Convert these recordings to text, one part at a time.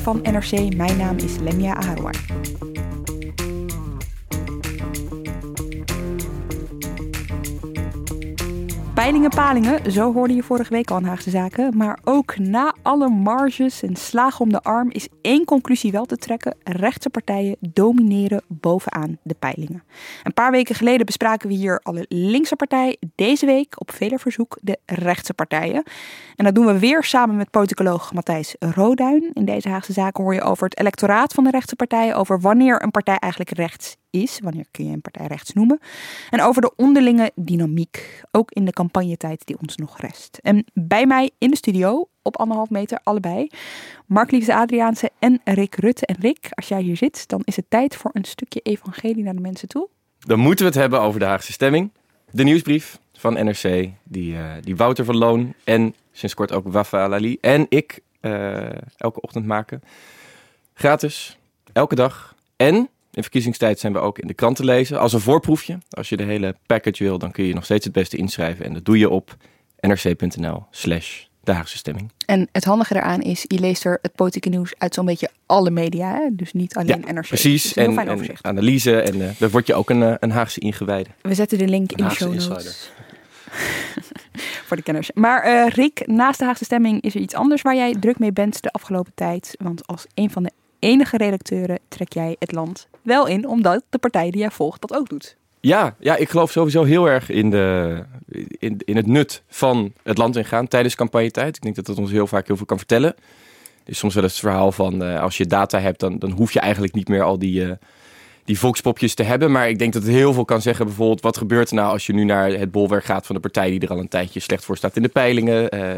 Van NRC. Mijn naam is Lemia Aharwar. Peilingen, palingen, zo hoorde je vorige week al in Haagse Zaken. Maar ook na alle marges en slagen om de arm is één conclusie wel te trekken. Rechtse partijen domineren bovenaan de peilingen. Een paar weken geleden bespraken we hier alle linkse partijen. Deze week, op vele verzoek, de rechtse partijen. En dat doen we weer samen met politicoloog Matthijs Roduin. In deze Haagse Zaken hoor je over het electoraat van de rechtse partijen. Over wanneer een partij eigenlijk rechts is. Wanneer kun je een partij rechts noemen. En over de onderlinge dynamiek. Ook in de campagnetijd die ons nog rest. En bij mij in de studio, op anderhalf meter allebei. Mark Liefse Adriaanse en Rick Rutte. En Rick, als jij hier zit, dan is het tijd voor een stukje evangelie naar de mensen toe. Dan moeten we het hebben over de Haagse stemming. De nieuwsbrief van NRC, die, uh, die Wouter van Loon en sinds kort ook Wafa Lali en ik uh, elke ochtend maken. Gratis, elke dag. En in verkiezingstijd zijn we ook in de krant te lezen als een voorproefje. Als je de hele package wil, dan kun je nog steeds het beste inschrijven. En dat doe je op nrc.nl slash de Haagse stemming. En het handige eraan is, je leest er het politieke nieuws uit zo'n beetje alle media. Hè? Dus niet alleen ja, NRC. Precies, en, en analyse. En uh, daar word je ook een, een Haagse ingewijde. We zetten de link in de show notes. Voor de kenners. Maar uh, Rick, naast de Haagse stemming is er iets anders waar jij druk mee bent de afgelopen tijd. Want als een van de enige redacteuren trek jij het land wel in, omdat de partij die jij volgt dat ook doet. Ja, ja, ik geloof sowieso heel erg in, de, in, in het nut van het land ingaan tijdens campagnetijd. Ik denk dat dat ons heel vaak heel veel kan vertellen. Er is soms wel eens het verhaal van uh, als je data hebt, dan, dan hoef je eigenlijk niet meer al die, uh, die volkspopjes te hebben. Maar ik denk dat het heel veel kan zeggen. Bijvoorbeeld, wat gebeurt er nou als je nu naar het bolwerk gaat van de partij die er al een tijdje slecht voor staat in de peilingen? Uh,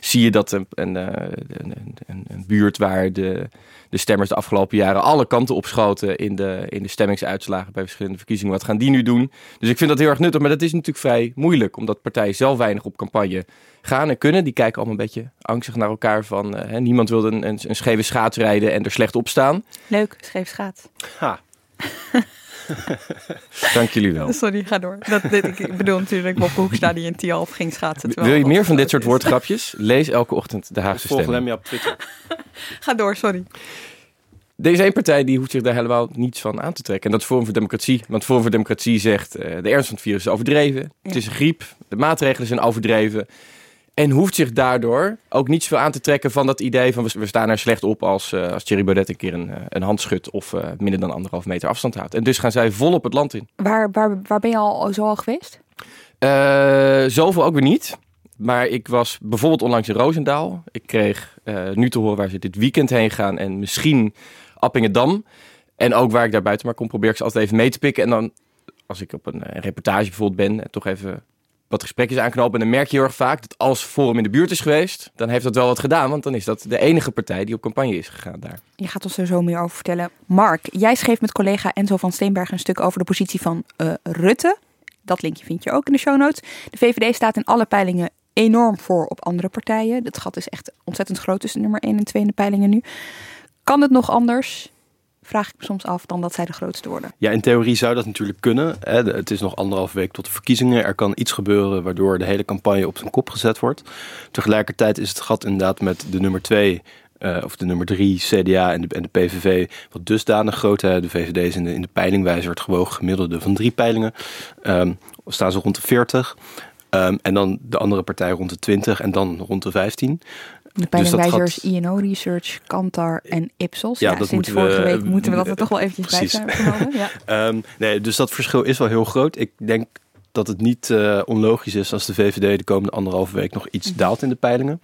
zie je dat een, een, een, een, een buurt waar de de stemmers de afgelopen jaren alle kanten opschoten in de, in de stemmingsuitslagen bij verschillende verkiezingen. Wat gaan die nu doen? Dus ik vind dat heel erg nuttig, maar dat is natuurlijk vrij moeilijk, omdat partijen zelf weinig op campagne gaan en kunnen. Die kijken allemaal een beetje angstig naar elkaar van uh, hè, niemand wil een, een, een, scheve schaats rijden en er slecht op staan. Leuk, scheef schaats. Ha. Dank jullie wel. Sorry, ga door. Dat, dit, ik bedoel natuurlijk Bob Hoekstra die in Tialf ging schaatsen. Wil je meer van dit soort woordgrapjes? Lees elke ochtend de Haagse Stem. Volg Lemmy op Twitter. ga door, sorry. Is één partij die hoeft zich daar helemaal niets van aan te trekken. En dat is Forum voor Democratie. Want Forum voor Democratie zegt, uh, de ernst van het virus is overdreven. Ja. Het is een griep, de maatregelen zijn overdreven. En hoeft zich daardoor ook niet zoveel aan te trekken van dat idee van we staan er slecht op als, uh, als Thierry Baudet een keer een, een hand schudt of uh, minder dan anderhalf meter afstand houdt. En dus gaan zij vol op het land in. Waar, waar, waar ben je al zo al geweest? Uh, zoveel ook weer niet. Maar ik was bijvoorbeeld onlangs in Roosendaal. Ik kreeg nu te horen waar ze dit weekend heen gaan en misschien Appingedam. En ook waar ik daar buiten maar kom, probeer ik ze altijd even mee te pikken. En dan, als ik op een, een reportage bijvoorbeeld ben, toch even wat gesprekjes aanknopen. En dan merk je heel erg vaak dat als Forum in de buurt is geweest, dan heeft dat wel wat gedaan. Want dan is dat de enige partij die op campagne is gegaan daar. Je gaat ons er zo meer over vertellen. Mark, jij schreef met collega Enzo van Steenberg een stuk over de positie van uh, Rutte. Dat linkje vind je ook in de show notes. De VVD staat in alle peilingen enorm voor op andere partijen. Dat gat is echt ontzettend groot tussen nummer 1 en 2 in de peilingen nu. Kan het nog anders? Vraag ik me soms af dan dat zij de grootste worden. Ja, in theorie zou dat natuurlijk kunnen. Het is nog anderhalf week tot de verkiezingen. Er kan iets gebeuren waardoor de hele campagne op zijn kop gezet wordt. Tegelijkertijd is het gat inderdaad met de nummer 2 uh, of de nummer 3, CDA en de, en de PVV, wat dusdanig groot. Hè. De VVD is in de, in de peilingwijzer het gewogen gemiddelde van drie peilingen. Um, staan ze rond de 40. Um, en dan de andere partij rond de 20 en dan rond de 15. De peilingwijzers dus INO Research, Kantar en Ipsos. Ja, ja dat sinds vorige we, week moeten we dat er toch wel eventjes precies. bij zijn ja. um, nee, dus dat verschil is wel heel groot. Ik denk dat het niet uh, onlogisch is als de VVD de komende anderhalve week nog iets daalt in de peilingen.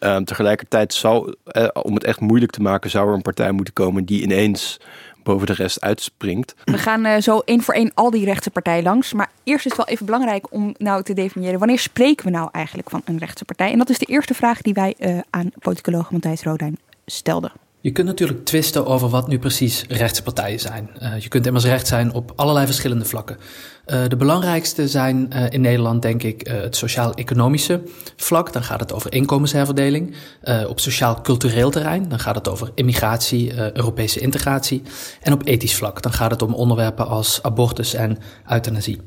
Um, tegelijkertijd zou, eh, om het echt moeilijk te maken, zou er een partij moeten komen die ineens boven de rest uitspringt. We gaan zo één voor één al die rechtse partijen langs. Maar eerst is het wel even belangrijk om nou te definiëren... wanneer spreken we nou eigenlijk van een rechtse partij? En dat is de eerste vraag die wij aan politicoloog Matthijs Rodijn stelden. Je kunt natuurlijk twisten over wat nu precies rechtse partijen zijn. Uh, je kunt immers recht zijn op allerlei verschillende vlakken. Uh, de belangrijkste zijn uh, in Nederland, denk ik, het sociaal-economische vlak. Dan gaat het over inkomensherverdeling. op sociaal-cultureel terrein, dan gaat het over immigratie, Europese integratie. En op ethisch vlak, dan gaat het om onderwerpen als abortus en euthanasie.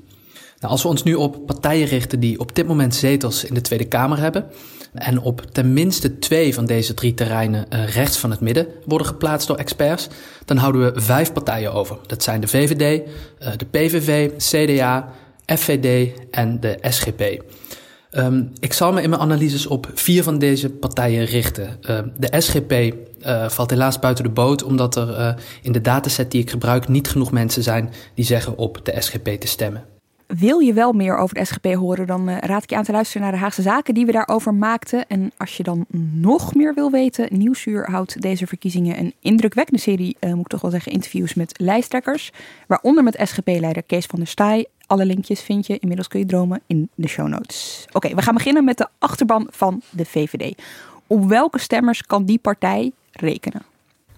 Nou, als we ons nu op partijen richten die op dit moment zetels in de Tweede Kamer hebben en op tenminste twee van deze drie terreinen uh, rechts van het midden worden geplaatst door experts, dan houden we vijf partijen over. Dat zijn de VVD, uh, de PVV, CDA, FVD en de SGP. Um, ik zal me in mijn analyses op vier van deze partijen richten. Uh, de SGP uh, valt helaas buiten de boot, omdat er in de dataset die ik gebruik niet genoeg mensen zijn die zeggen op de SGP te stemmen. Wil je wel meer over de SGP horen, dan uh, raad ik je aan te luisteren naar de Haagse Zaken die we daarover maakten. En als je dan nog meer wil weten, Nieuwsuur houdt deze verkiezingen een indrukwekkende serie, uh, moet ik toch wel zeggen, interviews met lijsttrekkers. Waaronder met SGP-leider Kees van der Staaij. Alle linkjes vind je, inmiddels kun je dromen, in de show notes. Oké, we gaan beginnen met de achterban van de VVD. Op welke stemmers kan die partij rekenen?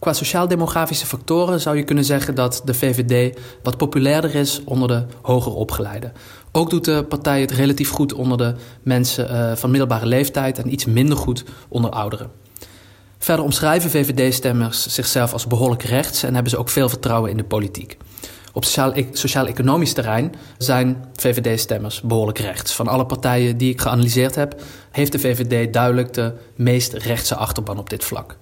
Qua sociaal-demografische factoren zou je kunnen zeggen dat de VVD wat populairder is onder de hoger opgeleiden. Ook doet de partij het relatief goed onder de mensen uh, van middelbare leeftijd en iets minder goed onder ouderen. Verder omschrijven VVD-stemmers zichzelf als behoorlijk rechts en hebben ze ook veel vertrouwen in de politiek. Op sociaal-economisch terrein zijn VVD-stemmers behoorlijk rechts. Van alle partijen die ik geanalyseerd heb, heeft de VVD duidelijk de meest rechtse achterban op dit vlak.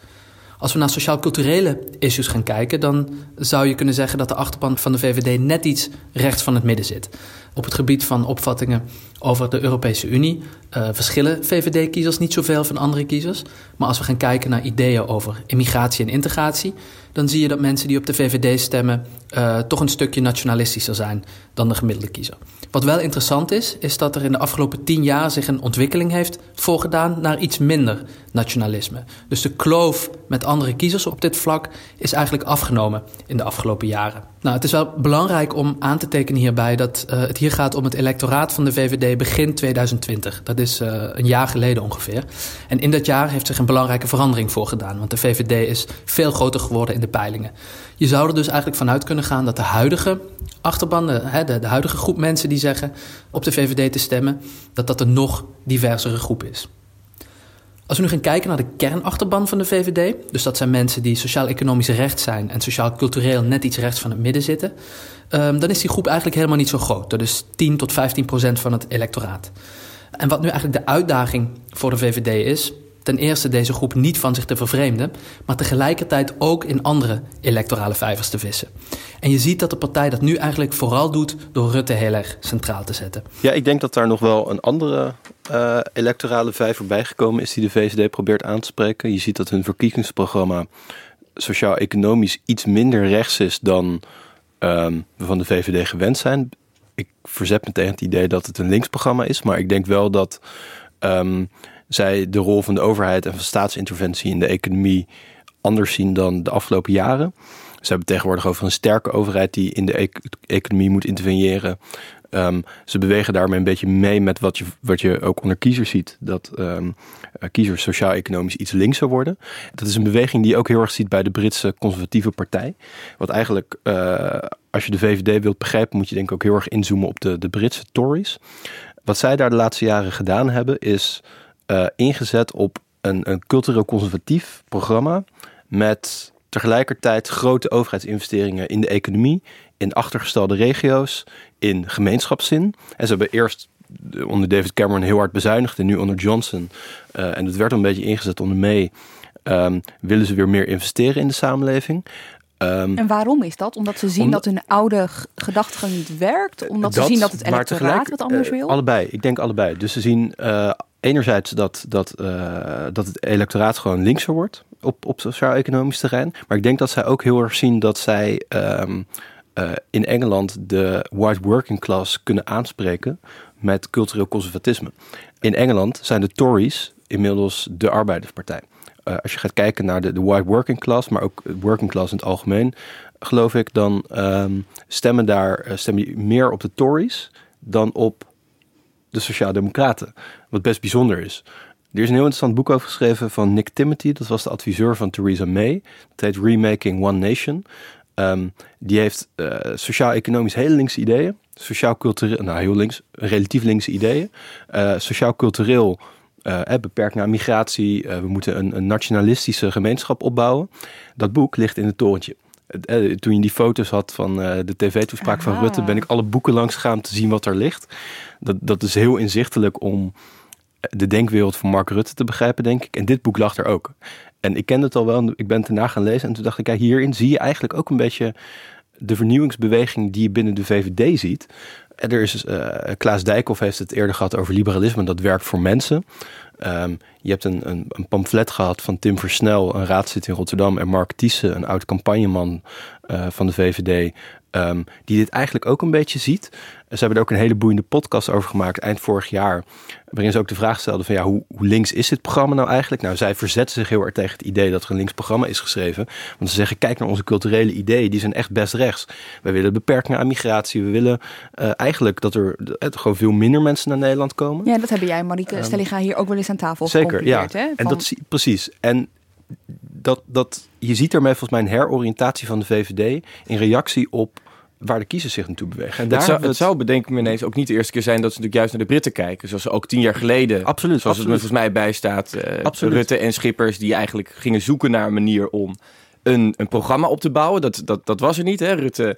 Als we naar sociaal-culturele issues gaan kijken, dan zou je kunnen zeggen dat de achterban van de VVD net iets rechts van het midden zit. Op het gebied van opvattingen over de Europese Unie uh, verschillen VVD-kiezers niet zoveel van andere kiezers. Maar als we gaan kijken naar ideeën over immigratie en integratie, dan zie je dat mensen die op de VVD stemmen uh, toch een stukje nationalistischer zijn dan de gemiddelde kiezer. Wat wel interessant is, is dat er in de afgelopen tien jaar zich een ontwikkeling heeft voorgedaan naar iets minder nationalisme. Dus de kloof met andere kiezers op dit vlak is eigenlijk afgenomen in de afgelopen jaren. Nou, het is wel belangrijk om aan te tekenen hierbij dat uh, het hier gaat om het electoraat van de VVD begin 2020. Dat is uh, een jaar geleden ongeveer. En in dat jaar heeft zich een belangrijke verandering voorgedaan, want de VVD is veel groter geworden in de peilingen. Je zou er dus eigenlijk vanuit kunnen gaan dat de huidige achterban, de, de, de huidige groep mensen die zeggen op de VVD te stemmen, dat dat een nog diversere groep is. Als we nu gaan kijken naar de kernachterban van de VVD, dus dat zijn mensen die sociaal-economisch rechts zijn en sociaal-cultureel net iets rechts van het midden zitten, um, dan is die groep eigenlijk helemaal niet zo groot. Dat is 10 tot 15 procent van het electoraat. En wat nu eigenlijk de uitdaging voor de VVD is, ten eerste deze groep niet van zich te vervreemden, maar tegelijkertijd ook in andere electorale vijvers te vissen. En je ziet dat de partij dat nu eigenlijk vooral doet door Rutte heel erg centraal te zetten. Ja, ik denk dat daar nog wel een andere uh, electorale vijver bijgekomen is die de VVD probeert aan te spreken. Je ziet dat hun verkiezingsprogramma sociaal-economisch iets minder rechts is dan um, we van de VVD gewend zijn. Ik verzet me tegen het idee dat het een linksprogramma is, maar ik denk wel dat um, zij de rol van de overheid en van staatsinterventie in de economie anders zien dan de afgelopen jaren. Ze hebben tegenwoordig over een sterke overheid die in de economie moet interveneren. Um, ze bewegen daarmee een beetje mee met wat je, wat je ook onder kiezers ziet. Dat um, kiezers sociaal-economisch iets linkser worden. Dat is een beweging die je ook heel erg ziet bij de Britse conservatieve partij. Wat eigenlijk, uh, als je de VVD wilt begrijpen, moet je denk ik ook heel erg inzoomen op de, de Britse Tories. Wat zij daar de laatste jaren gedaan hebben, is uh, ingezet op een, een cultureel conservatief programma met tegelijkertijd grote overheidsinvesteringen in de economie, in achtergestelde regio's, in gemeenschapszin. En ze hebben eerst onder David Cameron heel hard bezuinigd en nu onder Johnson, uh, en het werd een beetje ingezet onder May, um, willen ze weer meer investeren in de samenleving. Um, en waarom is dat? Omdat ze zien dat hun oude gedachtegang niet werkt? Omdat dat, ze zien dat het electoraat wat anders uh, wil? Allebei, ik denk allebei. Dus ze zien uh, enerzijds dat, dat, uh, dat het electoraat gewoon linkser wordt op, op sociaal-economisch terrein. Maar ik denk dat zij ook heel erg zien dat zij um, uh, in Engeland de white working class kunnen aanspreken met cultureel conservatisme. In Engeland zijn de Tories inmiddels de arbeiderspartij. Uh, als je gaat kijken naar de, de white working class, maar ook working class in het algemeen, geloof ik, dan ehm, stemmen daar eh, stemmen meer op de Tories dan op de Sociaaldemocraten. Wat best bijzonder is. Er is een heel interessant boek over geschreven van Nick Timothy. Dat was de adviseur van Theresa May. Dat heet Remaking One Nation. Ehm, die heeft uh, sociaal-economisch hele linkse ideeën. Sociaal-cultureel, nou heel links, relatief linkse ideeën. Uh, Sociaal-cultureel uh, beperkt naar migratie. we moeten een, een, nationalistische gemeenschap opbouwen. Dat boek ligt in het torentje. toen je die foto's had van de tv-toespraak van Rutte, ben ik alle boeken langs gegaan om te zien wat er ligt. Dat, dat is heel inzichtelijk om de denkwereld van Mark Rutte te begrijpen, denk ik. En dit boek lag er ook. En ik kende het al wel, ik ben het gaan lezen. En toen dacht ik, ja, hierin zie je eigenlijk ook een beetje de vernieuwingsbeweging die je binnen de VVD ziet. Er is, uh, Klaas Dijkhoff heeft het eerder gehad over liberalisme, dat werkt voor mensen. Um, je hebt een, een, een, pamflet gehad van Tim Versnel, een raadslid in Rotterdam, en Mark Thiessen, een oud campagneman uh, van de VVD, um, die dit eigenlijk ook een beetje ziet. Ze hebben er ook een hele boeiende podcast over gemaakt eind vorig jaar. Waarin ze ook de vraag stelden van ja, hoe, hoe links is dit programma nou eigenlijk? Nou, zij verzetten zich heel erg tegen het idee dat er een links programma is geschreven. Want ze zeggen, kijk naar onze culturele ideeën, die zijn echt best rechts. We willen beperkingen aan migratie. We willen uh, eigenlijk dat er uh, gewoon veel minder mensen naar Nederland komen. Ja, dat hebben jij, Marieke um, Stellinga, hier ook wel eens aan tafel Zeker, ja. Hè, van... En dat precies. En dat, dat, je ziet ermee volgens mij een heroriëntatie van de VVD in reactie op waar de kiezers zich naartoe bewegen. En daar het, zou, het zou, bedenk ik me ineens, ook niet de eerste keer zijn dat ze natuurlijk juist naar de Britten kijken. Zoals ze ook tien jaar geleden, absoluut, zoals absoluut. het me volgens mij bijstaat, uh, Rutte en Schippers die eigenlijk gingen zoeken naar een manier om een, een programma op te bouwen. Dat, dat, dat was er niet. Hè? Rutte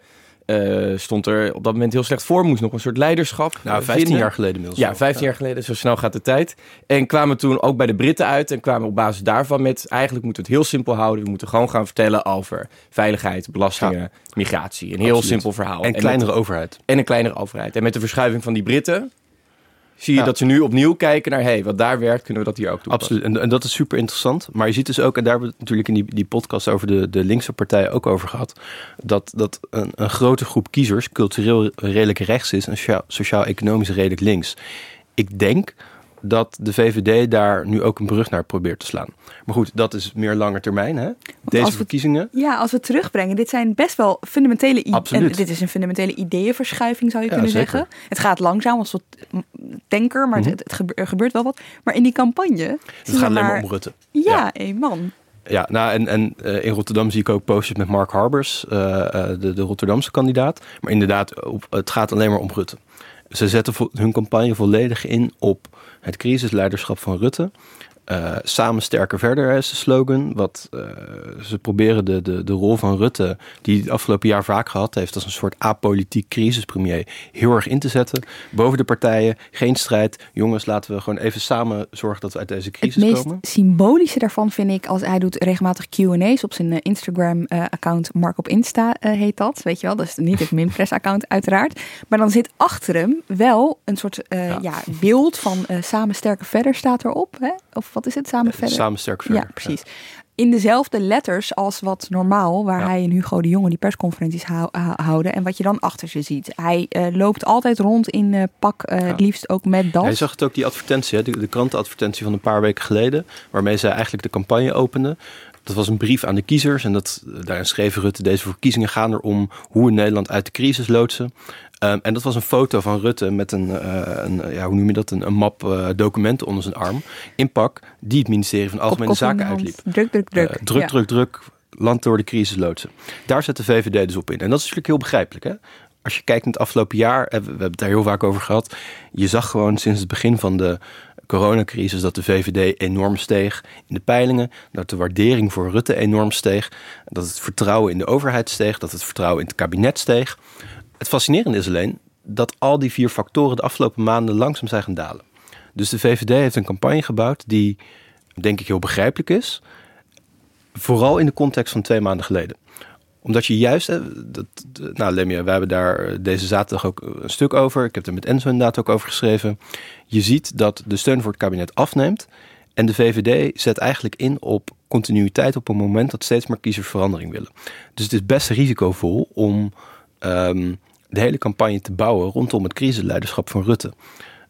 uh, stond er op dat moment heel slecht voor. Moest nog een soort leiderschap. Nou, 15 vinden. jaar geleden inmiddels. Ja, 15 ja. jaar geleden. Zo snel gaat de tijd. En kwamen toen ook bij de Britten uit. En kwamen op basis daarvan met... Eigenlijk moeten we het heel simpel houden. We moeten gewoon gaan vertellen over veiligheid, belastingen, ja. migratie. Een heel Absoluut. simpel verhaal. En, en kleinere overheid. En een kleinere overheid. En met de verschuiving van die Britten zie je ja. dat ze nu opnieuw kijken naar... hé, hey, wat daar werkt, kunnen we dat hier ook doen. Absoluut, en, en, dat is super interessant. Maar je ziet dus ook, en daar hebben we natuurlijk in die, die podcast... over de, de linkse partijen ook over gehad... dat, dat een, een grote groep kiezers cultureel redelijk rechts is... en sociaal-economisch redelijk links. Ik denk dat de VVD daar nu ook een brug naar probeert te slaan. Maar goed, dat is meer lange termijn, hè? Deze we, verkiezingen. Ja, als we terugbrengen, dit zijn best wel fundamentele ideeën. Absoluut. Dit is een fundamentele ideeënverschuiving, zou je Ja, kunnen zeker. zeggen. Het gaat langzaam als wat denker, maar Mhm. het, het gebe- er gebeurt wel wat. Maar in die campagne. Het gaat alleen maar om Rutte. Ja, Ja. één man. Ja, nou en, en eh, in Rotterdam zie ik ook postjes met Mark Harbers, eh, eh, de, de Rotterdamse kandidaat. Maar inderdaad, op, het gaat alleen maar om Rutte. Ze zetten hun campagne volledig in op het crisisleiderschap van Rutte. Eh, samen sterker verder is de slogan. Wat, eh, ze proberen de, de, de rol van Rutte, die het afgelopen jaar vaak gehad heeft als een soort apolitiek crisispremier, heel erg in te zetten. Boven de partijen, geen strijd. Jongens, laten we gewoon even samen zorgen dat we uit deze Het crisis meest komen. symbolische daarvan vind ik als hij doet regelmatig Q&A's op zijn Instagram-account. Mark op Insta eh, heet dat, weet je wel. Dat is niet het Minpress-account uiteraard. Maar dan zit achter hem wel een soort eh, ja. Ja. beeld van eh, samen sterker verder staat erop. Hè? Of wat is het, samen verder? Samen sterker verder. Ja, precies. In dezelfde letters als wat normaal, waar Ja. hij en Hugo de Jonge die persconferenties hou- hou- houden. En wat je dan achter ze ziet. Hij eh, loopt altijd rond in eh, pak, eh, het liefst ook met das. Je zag het ook, die advertentie, hè, de, de krantenadvertentie van een paar weken geleden, waarmee zij eigenlijk de campagne openden. Dat was een brief aan de kiezers en dat, daarin schreef Rutte, deze verkiezingen gaan erom hoe we Nederland uit de crisis loodsen. Ehm, en dat was een foto van Rutte met een, eh, een ja, hoe noem je dat, een, een map eh, documenten onder zijn arm. In pak, die het ministerie van Algemene Zaken uitliep. Druk, druk, druk. Eh, druk, Ja. druk, druk, land door de crisis loodsen. Daar zet de VVD dus op in. En dat is natuurlijk heel begrijpelijk. Hè? Als je kijkt naar het afgelopen jaar, eh, we we hebben het daar heel vaak over gehad. Je zag gewoon sinds het begin van de coronacrisis dat de VVD enorm steeg in de peilingen. Dat de waardering voor Rutte enorm steeg. Dat het vertrouwen in de overheid steeg. Dat het vertrouwen in het kabinet steeg. Het fascinerende is alleen dat al die vier factoren de afgelopen maanden langzaam zijn gaan dalen. Dus de VVD heeft een campagne gebouwd die, denk ik, heel begrijpelijk is. Vooral in de context van twee maanden geleden omdat je juist, dat, nou Lemia, wij hebben daar eh, deze zaterdag ook een stuk over. Ik heb er met Enzo inderdaad ook over geschreven. Je ziet dat de steun voor het kabinet afneemt. En de VVD zet eigenlijk in op continuïteit op een moment dat steeds meer kiezers verandering willen. Dus het is best risicovol om ehm, de hele campagne te bouwen rondom het crisisleiderschap van Rutte.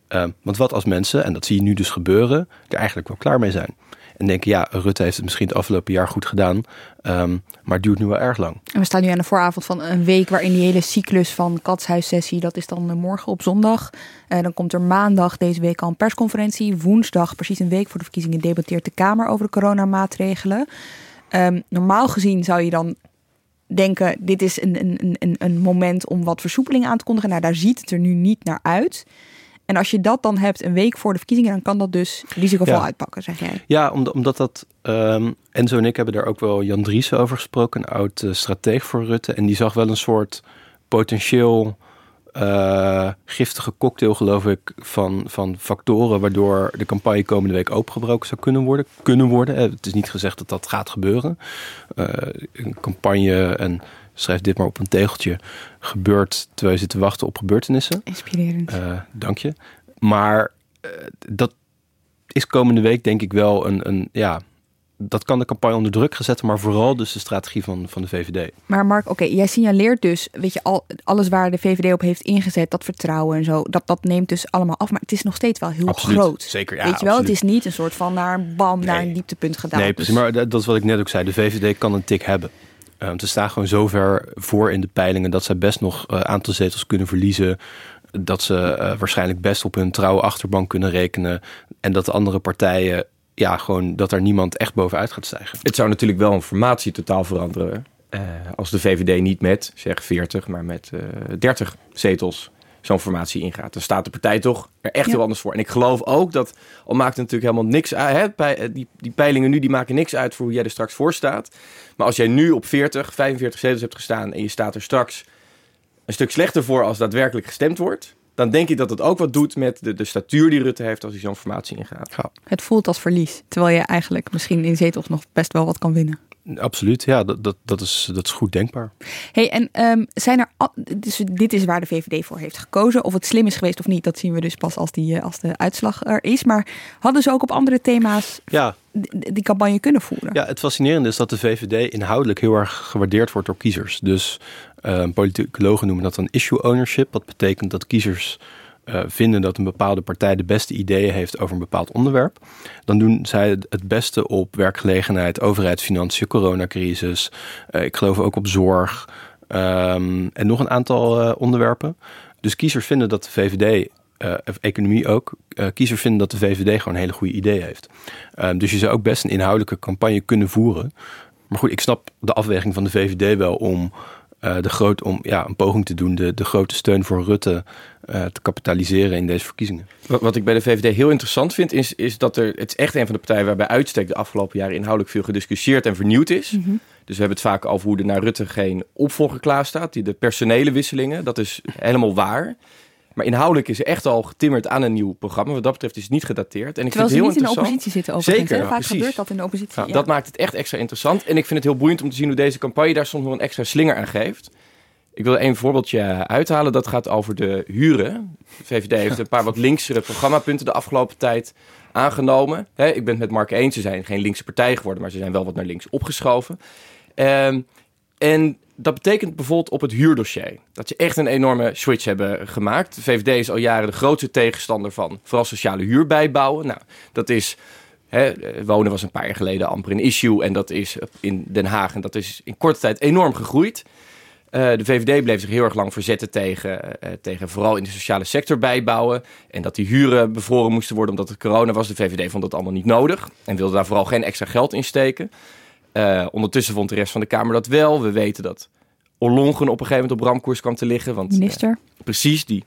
Ehm, want wat als mensen, en dat zie je nu dus gebeuren, er eigenlijk wel klaar mee zijn. En denken, ja, Rutte heeft het misschien het afgelopen jaar goed gedaan. Ehm, maar het duurt nu wel erg lang. En we staan nu aan de vooravond van een week waarin die hele cyclus van katshuissessie, dat is dan morgen op zondag. Uh, dan komt er maandag deze week al een persconferentie. Woensdag, precies een week voor de verkiezingen, debatteert de Kamer over de coronamaatregelen. Um, normaal gezien zou je dan denken, dit is een, een, een, een moment om wat versoepeling aan te kondigen. Nou, daar ziet het er nu niet naar uit. En als je dat dan hebt een week voor de verkiezingen, dan kan dat dus risicovol uitpakken, zeg jij. Ja, omdat, omdat dat. Um, Enzo en ik hebben daar ook wel Jan Dries over gesproken, een oud uh, strateeg voor Rutte. En die zag wel een soort potentieel uh, giftige cocktail, geloof ik, van, van factoren waardoor de campagne komende week opengebroken zou kunnen worden. Kunnen worden. Het is niet gezegd dat dat gaat gebeuren. Uh, een campagne en schrijf dit maar op een tegeltje, gebeurt terwijl je zit te wachten op gebeurtenissen. Inspirerend. Uh, dank je. Maar dat is komende week denk ik wel een, een ja, dat kan de campagne onder druk gezet, maar vooral dus de strategie van, van de VVD. Maar Mark, oké, jij signaleert dus, weet je, al, alles waar de VVD op heeft ingezet, dat vertrouwen en zo, dat, dat neemt dus allemaal af. Maar het is nog steeds wel heel absoluut. groot. Zeker, ja. Weet je wel, het is niet een soort van naar een bam, nee. naar een dieptepunt gedaan. Nee, precies, maar dat is wat ik net ook zei. De VVD kan een tik hebben. Um, ze staan gewoon zo ver voor in de peilingen dat zij best nog een uh, aantal zetels kunnen verliezen. Dat ze uh, waarschijnlijk best op hun trouwe achterbank kunnen rekenen. En dat de andere partijen ja, gewoon dat er niemand echt bovenuit gaat stijgen. Het zou natuurlijk wel een formatie totaal veranderen. Uh, als de VVD niet met, zeg 40, maar met uh, 30 zetels zo'n formatie ingaat. Dan staat de partij toch er echt ja. heel anders voor. En ik geloof ook dat, al maakt het natuurlijk helemaal niks uit, hè, die, die peilingen nu die maken niks uit voor hoe jij er straks voor staat. Maar als jij nu op 40, 45 zetels hebt gestaan en je staat er straks een stuk slechter voor als daadwerkelijk gestemd wordt, dan denk ik dat het ook wat doet met de, de statuur die Rutte heeft als hij zo'n formatie ingaat. Ja. Het voelt als verlies, terwijl je eigenlijk misschien in zetels nog best wel wat kan winnen. Absoluut, ja, dat, dat, dat, is, dat is goed denkbaar. Hey, en um, zijn er, dus dit is waar de VVD voor heeft gekozen. Of het slim is geweest of niet, dat zien we dus pas als, die, als de uitslag er is. Maar hadden ze ook op andere thema's ja. die, die campagne kunnen voeren? Ja, het fascinerende is dat de VVD inhoudelijk heel erg gewaardeerd wordt door kiezers. Dus uh, politicologen noemen dat dan issue ownership. Dat betekent dat kiezers uh, vinden dat een bepaalde partij de beste ideeën heeft over een bepaald onderwerp, dan doen zij het beste op werkgelegenheid, overheidsfinanciën, coronacrisis. Uh, ik geloof ook op zorg um, en nog een aantal uh, onderwerpen. Dus kiezers vinden dat de VVD, of economie ook, kiezers vinden dat de VVD gewoon een hele goede idee heeft. Um, dus je zou ook best een inhoudelijke campagne kunnen voeren. Maar goed, ik snap de afweging van de VVD wel om uh, de groot, om ja, een poging te doen, de, de grote steun voor Rutte uh, te kapitaliseren in deze verkiezingen. Wat, wat, ik bij de VVD heel interessant vind, is, is dat er, het is echt een van de partijen waarbij uitstek de afgelopen jaren inhoudelijk veel gediscussieerd en vernieuwd is. Mm -hmm. Dus we hebben het vaak over hoe er naar Rutte geen opvolger klaar staat. Die de personele wisselingen, dat is helemaal waar. Maar inhoudelijk is er echt al getimmerd aan een nieuw programma. Wat dat betreft is het niet gedateerd. En ik Terwijl vind het heel niet in de oppositie zitten overigens. Zeker, Vaak precies. gebeurt dat in de oppositie. Ja, ja. Dat maakt het echt extra interessant. En ik vind het heel boeiend om te zien hoe deze campagne daar soms nog een extra slinger aan geeft. Ik wil een voorbeeldje uithalen. Dat gaat over de huren. De VVD heeft een paar wat linksere programmapunten de afgelopen tijd aangenomen. He, ik ben het met Mark eens. Ze zijn geen linkse partij geworden, maar ze zijn wel wat naar links opgeschoven. Um, en dat betekent bijvoorbeeld op het huurdossier dat ze echt een enorme switch hebben gemaakt. De VVD is al jaren de grootste tegenstander van vooral sociale huur bijbouwen. Nou, dat is He, wonen was een paar jaar geleden amper een issue. En dat is in Den Haag. En dat is in korte tijd enorm gegroeid. Uh, de VVD bleef zich heel erg lang verzetten tegen, uh, tegen vooral in de sociale sector bijbouwen. En dat die huren bevroren moesten worden omdat het corona was. De VVD vond dat allemaal niet nodig. En wilde daar vooral geen extra geld in steken. Uh, ondertussen vond de rest van de Kamer dat wel. We weten dat Ollongren op een gegeven moment op ramkoers kwam te liggen. Want, Minister. precies, die,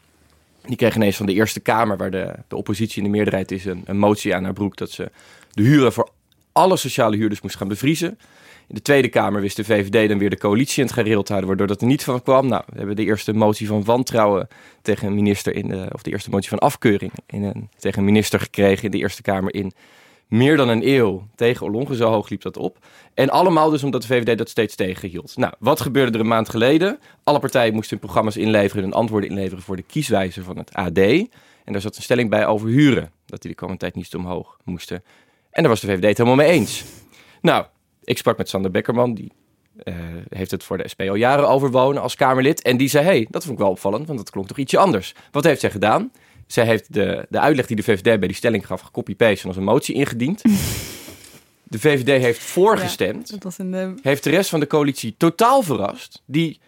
die kreeg ineens van de Eerste Kamer, waar de, de oppositie in de meerderheid is, een, een motie aan haar broek dat ze de huren voor alle sociale huurders moest gaan bevriezen. In de Tweede Kamer wist de VVD dan weer de coalitie in het gereel te houden, waardoor dat er niet van kwam. Nou, we hebben de eerste motie van wantrouwen tegen een minister in de, of de eerste motie van afkeuring in een, tegen een minister gekregen in de Eerste Kamer in meer dan een eeuw tegen Ollongren. Zo hoog liep dat op. En allemaal dus omdat de VVD dat steeds tegenhield. Nou, wat gebeurde er een maand geleden? Alle partijen moesten hun programma's inleveren en antwoorden inleveren voor de kieswijzer van het AD. En daar zat een stelling bij over huren. Dat die de komende tijd niet omhoog moesten. En daar was de VVD het helemaal mee eens. Nou, ik sprak met Sander Beckerman, die uh, heeft het voor de SP al jaren over wonen als Kamerlid. En die zei, hey, dat vond ik wel opvallend, want dat klonk toch ietsje anders. Wat heeft zij gedaan? Zij heeft de, de uitleg die de VVD bij die stelling gaf, gecopy-paste en als een motie ingediend. De VVD heeft voorgestemd. Dat was een... Heeft de rest van de coalitie totaal verrast. Die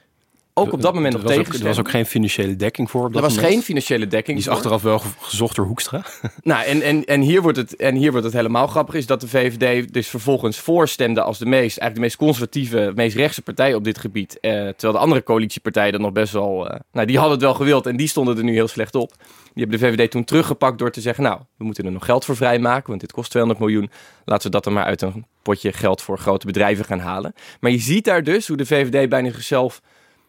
ook op dat moment nog tegen Er was ook geen financiële dekking voor op Er dat was moment. geen financiële dekking. Die is achteraf wel ge- gezocht door Hoekstra. Nou, en, en, en, hier wordt het, en hier wordt het helemaal grappig, is dat de VVD dus vervolgens voorstemde als de meest, eigenlijk de meest conservatieve, meest rechtse partij op dit gebied. Eh, terwijl de andere coalitiepartijen dat nog best wel, eh, nou die hadden het wel gewild en die stonden er nu heel slecht op. Die hebben de VVD toen teruggepakt door te zeggen, nou, we moeten er nog geld voor vrijmaken, want dit kost 200 miljoen. Laten we dat dan maar uit een potje geld voor grote bedrijven gaan halen. Maar je ziet daar dus hoe de VVD bijna zichzelf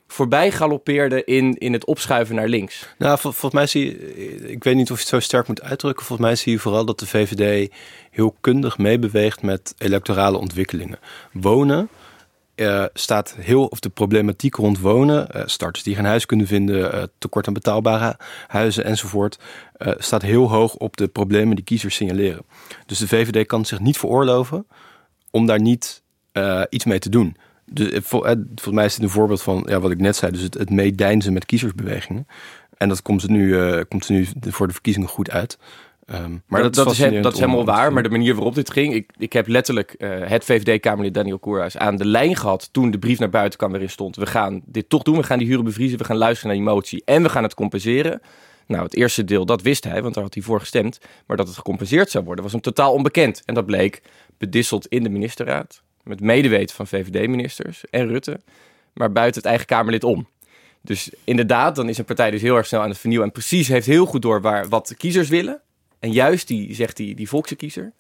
voorbij galoppeerde in, in het opschuiven naar links. Nou, vol- volgens mij zie je, ik weet niet of je het zo sterk moet uitdrukken. Volgens mij zie je vooral dat de VVD heel kundig meebeweegt met electorale ontwikkelingen. Wonen eh, staat heel, of de problematiek rond wonen, eh, starters die geen huis kunnen vinden, eh, tekort aan betaalbare huizen enzovoort, staat heel hoog op de problemen die kiezers signaleren. Dus de VVD kan zich niet veroorloven om daar niet iets mee te doen. Dus, vol- volgens mij is dit een voorbeeld van ja, wat ik net zei, dus het, het meedijnzen met kiezersbewegingen. En dat komt nu, eh, komt nu voor de verkiezingen goed uit. Ehm, maar dat, dat, is, he- dat is helemaal waar, maar de manier waarop dit ging... Ik, ik heb letterlijk het VVD-Kamerlid Daniel Koerhuis aan de lijn gehad... toen de brief naar buiten kwam waarin stond... we gaan dit toch doen, we gaan die huren bevriezen... we gaan luisteren naar die motie en we gaan het compenseren. Nou, het eerste deel, dat wist hij, want daar had hij voor gestemd. Maar dat het gecompenseerd zou worden, was hem totaal onbekend. En dat bleek bedisseld in de ministerraad... met medeweten van VVD-ministers en Rutte... maar buiten het eigen Kamerlid om. Dus inderdaad, dan is een partij dus heel erg snel aan het vernieuwen... en precies heeft heel goed door waar, wat de kiezers willen... En juist die, zegt die, die volkse kiezer.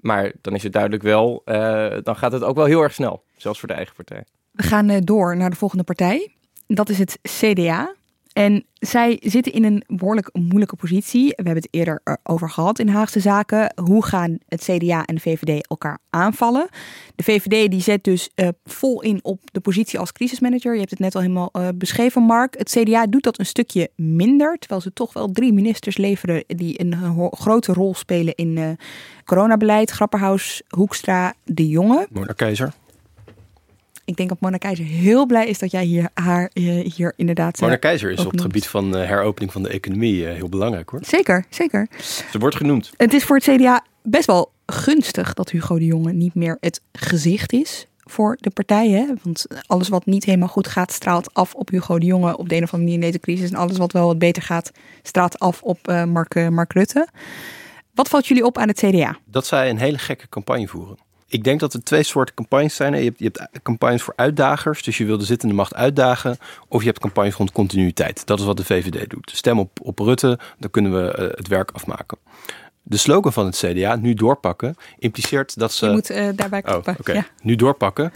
Maar dan is het duidelijk wel, eh, dan gaat het ook wel heel erg snel. Zelfs voor de eigen partij. We gaan eh, door naar de volgende partij. Dat is het CDA. En zij zitten in een behoorlijk moeilijke positie. We hebben het eerder eh, over gehad in Haagse Zaken. Hoe gaan het CDA en de VVD elkaar aanvallen? De VVD die zet dus eh, vol in op de positie als crisismanager. Je hebt het net al helemaal eh, beschreven, Mark. Het CDA doet dat een stukje minder. Terwijl ze toch wel drie ministers leveren die een grote rol spelen in coronabeleid. Grapperhaus, Hoekstra, De Jonge. Mona Keizer. Ik denk dat Mona Keizer heel blij is dat jij hier, haar eh, hier inderdaad... eh, Mona Keizer is op het gebied van eh, heropening van de economie heel belangrijk hoor. Zeker, zeker. Ze wordt genoemd. Het is voor het CDA best wel gunstig dat Hugo de Jonge niet meer het gezicht is voor de partij. Hè? Want alles wat niet helemaal goed gaat, straalt af op Hugo de Jonge op de een of andere manier in deze crisis. En alles wat wel wat beter gaat, straalt af op Mark, Mark Rutte. Wat valt jullie op aan het CDA? Dat zij een hele gekke campagne voeren. Ik denk dat er twee soorten campagnes zijn. Je hebt, je hebt campagnes voor uitdagers, dus je wil de zittende macht uitdagen. Of je hebt campagnes rond continuïteit. Dat is wat de VVD doet. Stem op, op Rutte, dan kunnen we eh, het werk afmaken. De slogan van het CDA, nu doorpakken, impliceert dat ze... Je moet eh, daarbij Oh, klappen. oké. Ja. Nu doorpakken.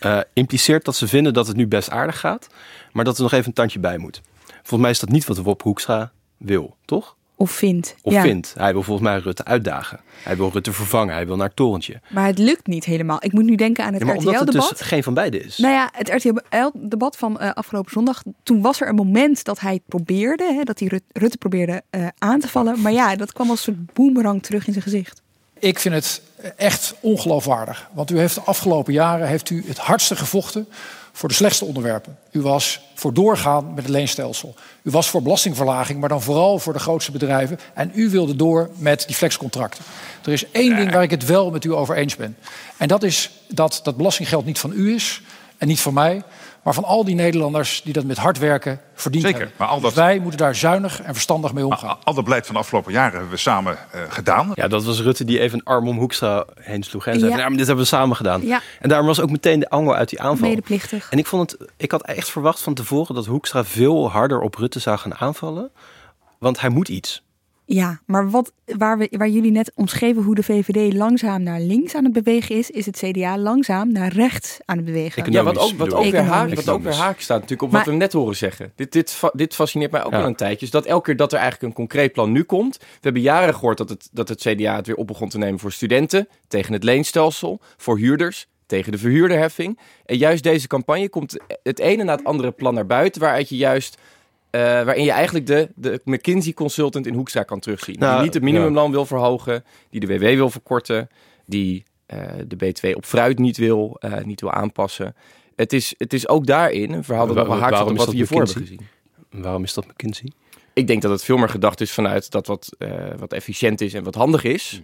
eh, impliceert dat ze vinden dat het nu best aardig gaat, maar dat er nog even een tandje bij moet. Volgens mij is dat niet wat Rob Hoekstra wil, toch? Of vindt. Of ja. vindt. Hij wil volgens mij Rutte uitdagen. Hij wil Rutte vervangen. Hij wil naar het torentje. Maar het lukt niet helemaal. Ik moet nu denken aan het Ja, maar omdat het RTL-debat. dus geen van beide is. Nou ja, het RTL-debat van eh, afgelopen zondag. Toen was er een moment dat hij het probeerde. Hè, dat hij Rut- Rutte probeerde eh, aan te vallen. Maar ja, dat kwam als een soort boemerang terug in zijn gezicht. Ik vind het echt ongeloofwaardig. Want u heeft de afgelopen jaren heeft u het hardste gevochten voor de slechtste onderwerpen. U was voor doorgaan met het leenstelsel. U was voor belastingverlaging, maar dan vooral voor de grootste bedrijven. En u wilde door met die flexcontracten. Er is één ding waar ik het wel met u over eens ben. En dat is dat dat belastinggeld niet van u is en niet van mij. Maar van al die Nederlanders die dat met hard werken verdiend Zeker, hebben. maar al dat- Dus wij moeten daar zuinig en verstandig mee omgaan. Al, al dat beleid van de afgelopen jaren hebben we samen eh, gedaan. Ja, dat was Rutte die even een arm om Hoekstra heen sloeg. En zei, Ja. maar dit hebben we samen gedaan. Ja. En daarom was ook meteen de angel uit die aanval. Medeplichtig. En ik vond het, ik had echt verwacht van tevoren dat Hoekstra veel harder op Rutte zou gaan aanvallen. Want hij moet iets. Ja, maar wat, waar, we, waar jullie net omschreven hoe de VVD langzaam naar links aan het bewegen is, is het CDA langzaam naar rechts aan het bewegen. Ik- Ja, wat ook, wat ook, weer, haak, wat ook weer haak staat natuurlijk op Maar- wat we net horen zeggen. Dit, dit, dit fascineert mij ook Ja. al een tijdje. Is dat elke keer dat er eigenlijk een concreet plan nu komt. We hebben jaren gehoord dat het, dat het CDA het weer op begon te nemen voor studenten. Tegen het leenstelsel. Voor huurders. Tegen de verhuurderheffing. En juist deze campagne komt het ene na het andere plan naar buiten. Waaruit je juist... eh, waarin je eigenlijk de, de McKinsey-consultant in Hoekstra kan terugzien. Nou, die niet het minimumloon wil verhogen. Die de WW wil verkorten. Die eh, de B2 op fruit niet wil, eh, niet wil aanpassen. Het is, het is ook daarin een verhaal dat nog wel haakt waarom op is wat we dat hiervoor hebben McKinsey? gezien. Waarom is dat McKinsey? Ik denk dat het veel meer gedacht is vanuit dat wat, eh, wat efficiënt is en wat handig is.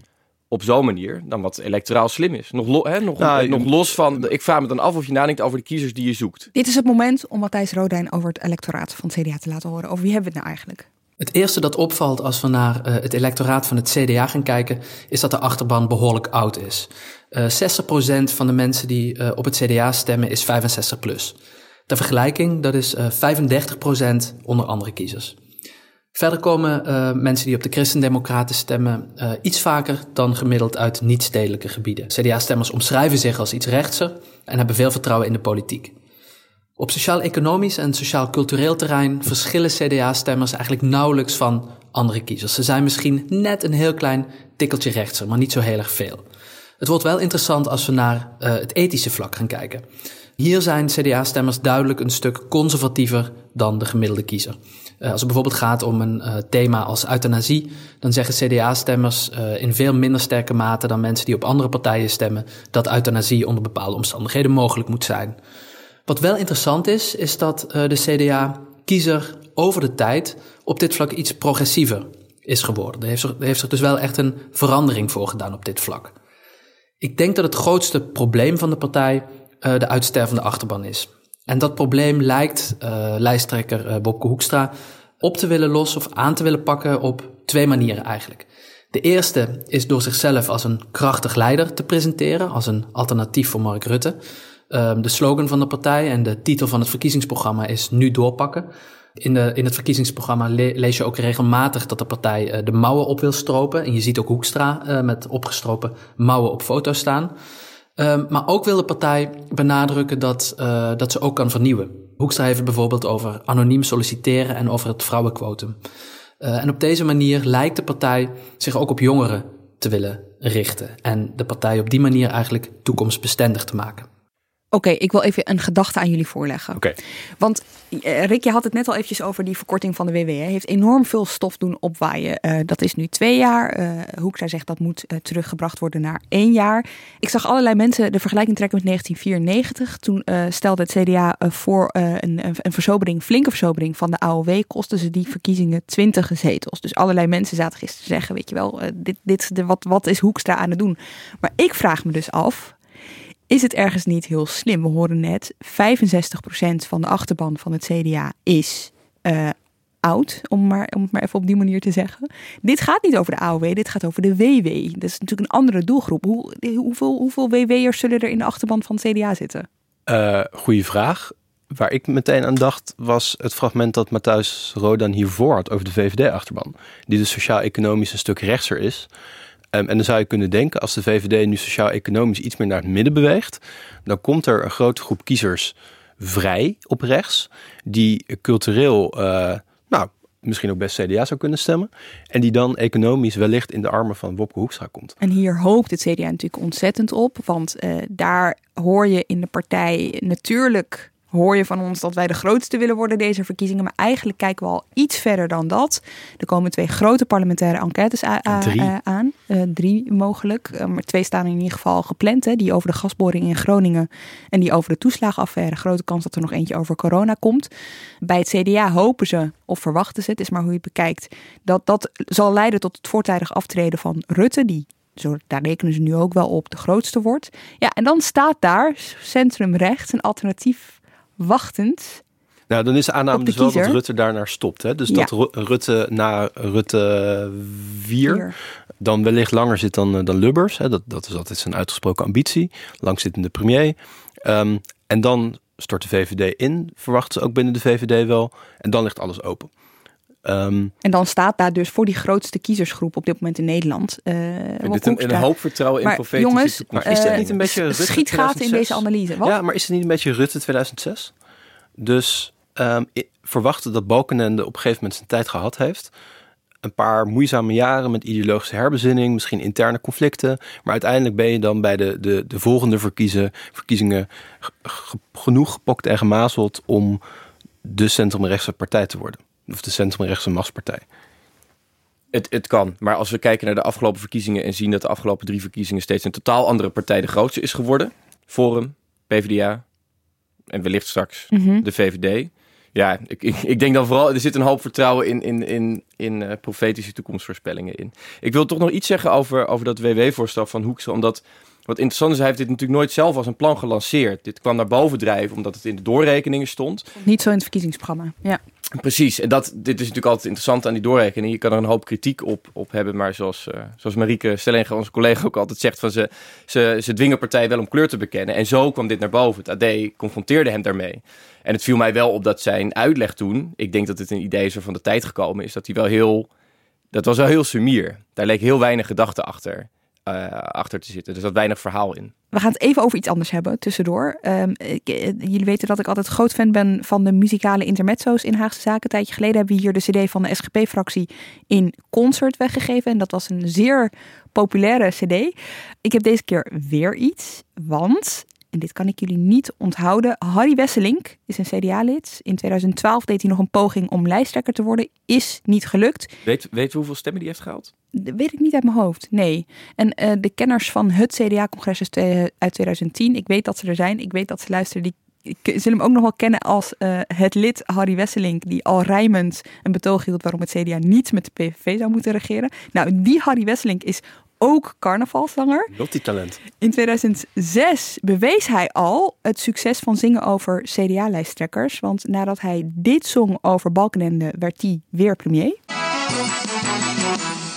Op zo'n manier dan wat electoraal slim is. Nog, lo, hè, nog, Nou, nog los van, ik vraag me dan af of je nadenkt over de kiezers die je zoekt. Dit is het moment om Matthijs Rodijn over het electoraat van het CDA te laten horen. Over wie hebben we het nou eigenlijk? Het eerste dat opvalt als we naar uh, het electoraat van het CDA gaan kijken, is dat de achterban behoorlijk oud is. Uh, 60% van de mensen die uh, op het CDA stemmen is 65 plus. Ter vergelijking, dat is 35% onder andere kiezers. Verder komen uh, mensen die op de Christendemocraten stemmen uh, iets vaker dan gemiddeld uit niet-stedelijke gebieden. CDA-stemmers omschrijven zich als iets rechtser en hebben veel vertrouwen in de politiek. Op sociaal-economisch en sociaal-cultureel terrein verschillen CDA-stemmers eigenlijk nauwelijks van andere kiezers. Ze zijn misschien net een heel klein tikkeltje rechtser, maar niet zo heel erg veel. Het wordt wel interessant als we naar uh, het ethische vlak gaan kijken. Hier zijn CDA-stemmers duidelijk een stuk conservatiever dan de gemiddelde kiezer. Uh, als het bijvoorbeeld gaat om een uh, thema als euthanasie, dan zeggen CDA-stemmers uh, in veel minder sterke mate dan mensen die op andere partijen stemmen dat euthanasie onder bepaalde omstandigheden mogelijk moet zijn. Wat wel interessant is, is dat de CDA-kiezer over de tijd op dit vlak iets progressiever is geworden. Er heeft, zich, er heeft zich dus wel echt een verandering voor gedaan op dit vlak. Ik denk dat het grootste probleem van de partij de uitstervende achterban is. En dat probleem lijkt uh, lijsttrekker uh, Bobke Hoekstra op te willen lossen of aan te willen pakken op twee manieren eigenlijk. De eerste is door zichzelf als een krachtig leider te presenteren, als een alternatief voor Mark Rutte. Uh, de slogan van de partij en de titel van het verkiezingsprogramma is Nu doorpakken. In, de, in het verkiezingsprogramma le lees je ook regelmatig dat de partij uh, de mouwen op wil stropen. En je ziet ook Hoekstra met opgestropen mouwen op foto's staan. Um, maar ook wil de partij benadrukken dat, uh, dat ze ook kan vernieuwen. Hoekstra heeft het bijvoorbeeld over anoniem solliciteren en over het vrouwenquotum. Uh, en op deze manier lijkt de partij zich ook op jongeren te willen richten. En de partij op die manier eigenlijk toekomstbestendig te maken. Oké, okay, ik wil even een gedachte aan jullie voorleggen. Okay. Want uh, Rick, je had het net al eventjes over die verkorting van de WW. Hij heeft enorm veel stof doen opwaaien. Uh, dat is nu twee jaar. Uh, Hoekstra zegt dat moet teruggebracht worden naar één jaar. Ik zag allerlei mensen de vergelijking trekken met 1994. Toen stelde het CDA voor een, een versobering, flinke versobering van de AOW. Kosten ze die verkiezingen 20 zetels. Dus allerlei mensen zaten gisteren te zeggen, weet je wel, dit, dit, de, wat, wat is Hoekstra aan het doen? Maar ik vraag me dus af, is het ergens niet heel slim? We horen net, 65% van de achterban van het CDA is uh, oud, om, maar, om het maar even op die manier te zeggen. Dit gaat niet over de AOW, dit gaat over de WW. Dat is natuurlijk een andere doelgroep. Hoe, hoeveel, hoeveel WW'ers zullen er in de achterban van het CDA zitten? Uh, goeie vraag. Waar ik meteen aan dacht, was het fragment dat Matthijs Rodan hiervoor had over de VVD-achterban. Die dus sociaal-economisch een stuk rechtser is. Um, en dan zou je kunnen denken, als de VVD nu sociaal-economisch iets meer naar het midden beweegt, dan komt er een grote groep kiezers vrij op rechts, die cultureel, uh, nou, misschien ook best CDA zou kunnen stemmen, en die dan economisch wellicht in de armen van Wopke Hoekstra komt. En hier hoopt het CDA natuurlijk ontzettend op, want uh, daar hoor je in de partij natuurlijk hoor je van ons dat wij de grootste willen worden deze verkiezingen. Maar eigenlijk kijken we al iets verder dan dat. Er komen twee grote parlementaire enquêtes drie. aan. Uh, drie mogelijk. Uh, maar twee staan in ieder geval gepland. Hè. Die over de gasboring in Groningen en die over de toeslagenaffaire. Grote kans dat er nog eentje over corona komt. Bij het CDA hopen ze, of verwachten ze, het is maar hoe je het bekijkt, dat dat zal leiden tot het voortijdig aftreden van Rutte. Die zo, daar rekenen ze nu ook wel op, de grootste wordt. Ja, en dan staat daar centrumrechts een alternatief wachtend. Nou, dan is de aanname dus wel dat Rutte daarnaar stopt. Hè? Dus ja. dat Rutte na Rutte 4 dan wellicht langer zit dan, dan Lubbers. Hè? Dat, dat is altijd zijn uitgesproken ambitie. Langzittende premier. Um, en dan stort de VVD in, verwachten ze ook binnen de VVD wel. En dan ligt alles open. Um, en dan staat daar dus voor die grootste kiezersgroep op dit moment in Nederland. Uh, dit een, een hoop vertrouwen in maar profetische jongens, maar is dit niet een beetje Rutte schiet gaten in deze analyse? Wat? Ja, maar is het niet een beetje Rutte 2006? Dus um, verwachten dat Balkenende op een gegeven moment zijn tijd gehad heeft. Een paar moeizame jaren met ideologische herbezinning, misschien interne conflicten. Maar uiteindelijk ben je dan bij de, de, de volgende verkiezen, verkiezingen genoeg gepokt en gemazeld om de centrumrechtse partij te worden of de centrumrechtse machtspartij. Het, het kan, maar als we kijken naar de afgelopen verkiezingen en zien dat de afgelopen drie verkiezingen steeds een totaal andere partij de grootste is geworden, Forum, PvdA en wellicht straks Mhm. de VVD, Ja, ik, ik, ik, denk dan vooral, er zit een hoop vertrouwen in, in, in, in uh, profetische toekomstvoorspellingen in. Ik wil toch nog iets zeggen over, over dat WW-voorstel van Hoeksel, omdat wat interessant is, hij heeft dit natuurlijk nooit zelf als een plan gelanceerd. Dit kwam naar boven drijven omdat het in de doorrekeningen stond. Niet zo in het verkiezingsprogramma, ja. Precies, en dat, dit is natuurlijk altijd interessant aan die doorrekening. Je kan er een hoop kritiek op, op hebben, maar zoals, uh, zoals Marieke Stellinga, onze collega, ook altijd zegt, van ze, ze, ze dwingen partijen wel om kleur te bekennen. En zo kwam dit naar boven. Het AD confronteerde hem daarmee. En het viel mij wel op dat zijn uitleg toen, ik denk dat het een idee is van de tijd gekomen is, dat hij wel heel, dat was wel heel sumier. Daar leek heel weinig gedachte achter. Uh, achter te zitten. Dus dat weinig verhaal in. We gaan het even over iets anders hebben tussendoor. Ik, eh, jullie weten dat ik altijd groot fan ben van de muzikale intermezzo's in Haagse Zaken. Een tijdje geleden hebben we hier de CD van de SGP-fractie in concert weggegeven. En dat was een zeer populaire CD. Ik heb deze keer weer iets, want en dit kan ik jullie niet onthouden. Harry Wesselink is een CDA-lid. In 2012 deed hij nog een poging om lijsttrekker te worden. Is niet gelukt. Weet, weet hoeveel stemmen die heeft gehaald? Dat weet ik niet uit mijn hoofd, nee. En uh, de kenners van het CDA-congres uit 2010, ik weet dat ze er zijn. Ik weet dat ze luisteren. Die ik zullen hem ook nog wel kennen als uh, het lid Harry Wesselink, die al rijmend een betoog hield waarom het CDA niet met de PVV zou moeten regeren. Nou, die Harry Wesselink is ook carnavalszanger. talent. In 2006 bewees hij al het succes van zingen over CDA-lijsttrekkers. Want nadat hij dit zong over Balkenende, werd hij weer premier.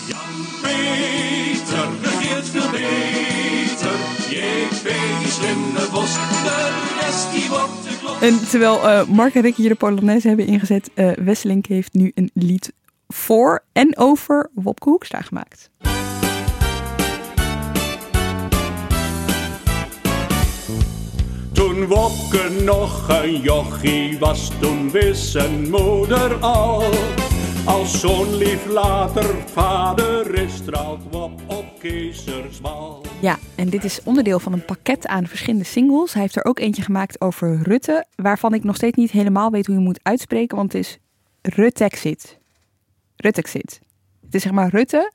Jan Peter regeert veel beter. JP slimme bos, de rest die wordt de klok. En terwijl uh, Mark en Rick hier de Polonaise hebben ingezet, uh, Wesseling heeft nu een lied voor en over Wopke Hoekstra gemaakt. Toen Wopke nog een jochie was, toen wist zijn moeder al. Als zo'n lief later vader is, straalt Wop op Keizersbal. Ja, en dit is onderdeel van een pakket aan verschillende singles. Hij heeft er ook eentje gemaakt over Rutte, waarvan ik nog steeds niet helemaal weet hoe je moet uitspreken, want het is Rutte-exit. Rutte-exit. Het is zeg maar Rutte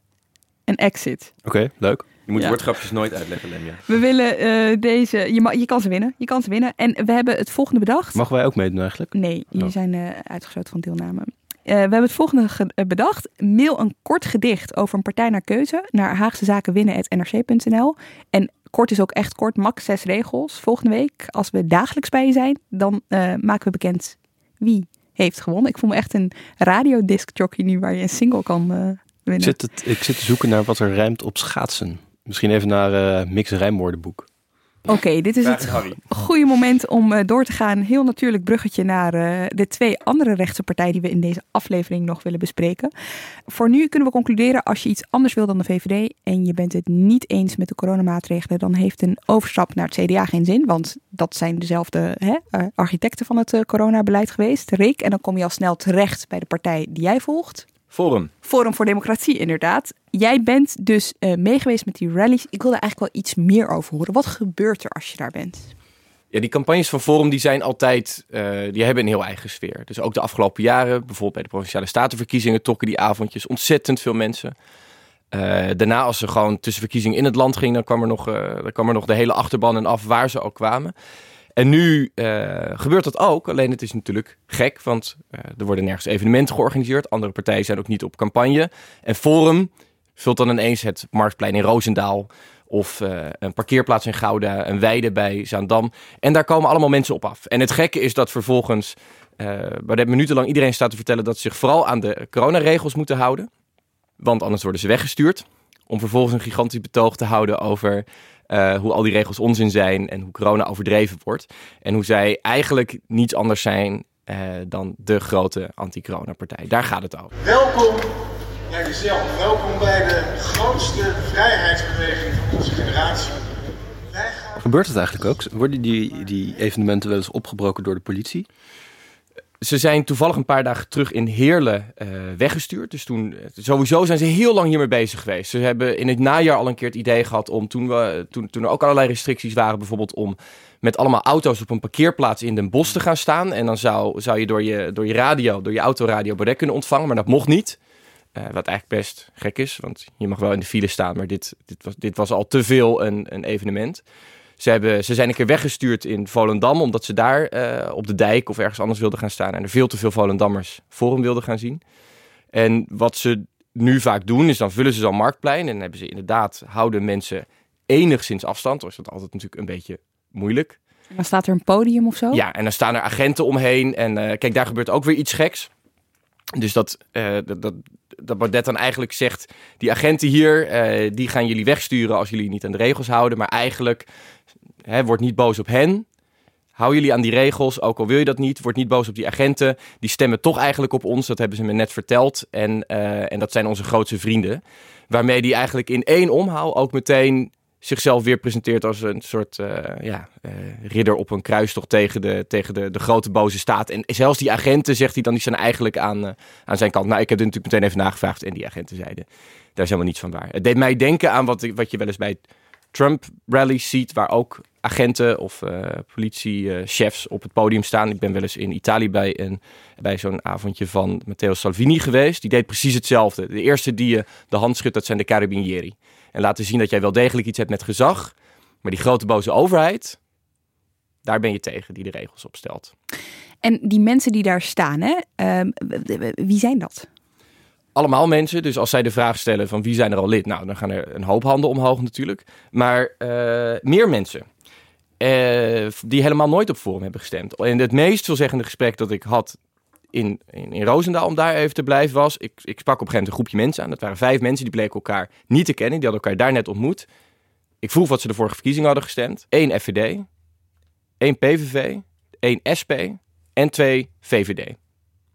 en exit. Oké, leuk. Je moet woordgrapjes nooit uitleggen, Lemja. We willen uh, deze... Je, je kan ze winnen. Je kan ze winnen. En we hebben het volgende bedacht. Mogen wij ook meedoen eigenlijk? Nee, jullie oh. zijn uh, uitgesloten van deelname. Uh, we hebben het volgende bedacht. Mail een kort gedicht over een partij naar keuze naar Haagse Zaken winnen.nrc.nl. En kort is ook echt kort, max zes regels. Volgende week, als we dagelijks bij je zijn, dan maken we bekend wie heeft gewonnen. Ik voel me echt een radiodisc jockey nu waar je een single kan winnen. Ik zit, het, ik zit te zoeken naar wat er rijmt op schaatsen. Misschien even naar uh, Mix Rijmwoordenboek. Oké, dit is het goede moment om uh, door te gaan. Heel natuurlijk bruggetje naar uh, de twee andere rechtse partijen die we in deze aflevering nog willen bespreken. Voor nu kunnen we concluderen, als je iets anders wil dan de VVD en je bent het niet eens met de coronamaatregelen, dan heeft een overstap naar het CDA geen zin. Want dat zijn dezelfde hè, architecten van het coronabeleid geweest, Rick. En dan kom je al snel terecht bij de partij die jij volgt. Forum. Forum voor Democratie, inderdaad. Jij bent dus uh, meegeweest met die rallies. Ik wil daar eigenlijk wel iets meer over horen. Wat gebeurt er als je daar bent? Ja, die campagnes van Forum die zijn altijd, uh, die hebben een heel eigen sfeer. Dus ook de afgelopen jaren, bijvoorbeeld bij de provinciale statenverkiezingen, trokken die avondjes ontzettend veel mensen. Uh, daarna, als ze gewoon tussen verkiezingen in het land gingen, dan kwam er nog, dan kwam er nog de hele achterban en af waar ze ook kwamen. En nu uh, gebeurt dat ook, alleen het is natuurlijk gek, want uh, er worden nergens evenementen georganiseerd. Andere partijen zijn ook niet op campagne. En Forum vult dan ineens het Marktplein in Roosendaal of uh, een parkeerplaats in Gouda, een weide bij Zaandam. En daar komen allemaal mensen op af. En het gekke is dat vervolgens, waar de minutenlang iedereen staat te vertellen dat ze zich vooral aan de coronaregels moeten houden. Want anders worden ze weggestuurd. Om vervolgens een gigantisch betoog te houden over uh, hoe al die regels onzin zijn en hoe corona overdreven wordt. En hoe zij eigenlijk niets anders zijn uh, dan de grote anti-corona-partij. Daar gaat het over. Welkom bij jezelf. Welkom bij de grootste vrijheidsbeweging van onze generatie. Gebeurt het eigenlijk ook? Worden die, die evenementen wel eens opgebroken door de politie? Ze zijn toevallig een paar dagen terug in Heerlen uh, weggestuurd. Dus toen, sowieso zijn ze heel lang hiermee bezig geweest. Ze hebben in het najaar al een keer het idee gehad om, toen, we, toen, toen er ook allerlei restricties waren, bijvoorbeeld om met allemaal auto's op een parkeerplaats in Den Bosch te gaan staan. En dan zou, zou je door je, door je radio, door je autoradio Baudet kunnen ontvangen, maar dat mocht niet. Uh, wat eigenlijk best gek is, want je mag wel in de file staan, maar dit, dit, was, dit was al te veel een, een evenement. Ze, hebben, ze zijn een keer weggestuurd in Volendam, omdat ze daar eh, op de dijk of ergens anders wilden gaan staan. En er veel te veel Volendammers voor hem wilden gaan zien. En wat ze nu vaak doen, is dan vullen ze zo'n marktplein. En dan hebben ze inderdaad, houden mensen enigszins afstand. Dan is dat altijd natuurlijk een beetje moeilijk. En dan staat er een podium of zo? Ja, en dan staan er agenten omheen. En eh, kijk, daar gebeurt ook weer iets geks. Dus dat, uh, dat, dat, dat Baudet dan eigenlijk zegt... die agenten hier, uh, die gaan jullie wegsturen als jullie niet aan de regels houden. Maar eigenlijk, hè, word niet boos op hen. Hou jullie aan die regels, ook al wil je dat niet. Word niet boos op die agenten. Die stemmen toch eigenlijk op ons, dat hebben ze me net verteld. En, uh, en dat zijn onze grootste vrienden. Waarmee die eigenlijk in één omhaal ook meteen zichzelf weer presenteert als een soort uh, ja, uh, ridder op een kruistocht tegen, de, tegen de, de grote boze staat. En zelfs die agenten, zegt hij dan, die zijn eigenlijk aan, aan zijn kant. Nou, ik heb er natuurlijk meteen even nagevraagd en die agenten zeiden, daar is helemaal niets van waar. Het deed mij denken aan wat, wat je wel eens bij Trump-rallies ziet, waar ook agenten of politiechefs op het podium staan. Ik ben wel eens in Italië bij, een, bij zo'n avondje van Matteo Salvini geweest. Die deed precies hetzelfde. De eerste die je de hand schudt, dat zijn de carabinieri. En laten zien dat jij wel degelijk iets hebt met gezag. Maar die grote boze overheid, daar ben je tegen, die de regels opstelt. En die mensen die daar staan, hè, uh, wie zijn dat? Allemaal mensen. Dus als zij de vraag stellen van wie zijn er al lid? Nou, dan gaan er een hoop handen omhoog natuurlijk. Maar uh, meer mensen. Uh, die helemaal nooit op Forum hebben gestemd. En het meest veelzeggende gesprek dat ik had in, in, in Roosendaal, om daar even te blijven, was... Ik, ik sprak op een gegeven moment een groepje mensen aan. Dat waren vijf mensen, die bleken elkaar niet te kennen. Die hadden elkaar daar net ontmoet. Ik vroeg wat ze de vorige verkiezingen hadden gestemd. Eén FVD, één PVV, één SP en twee VVD.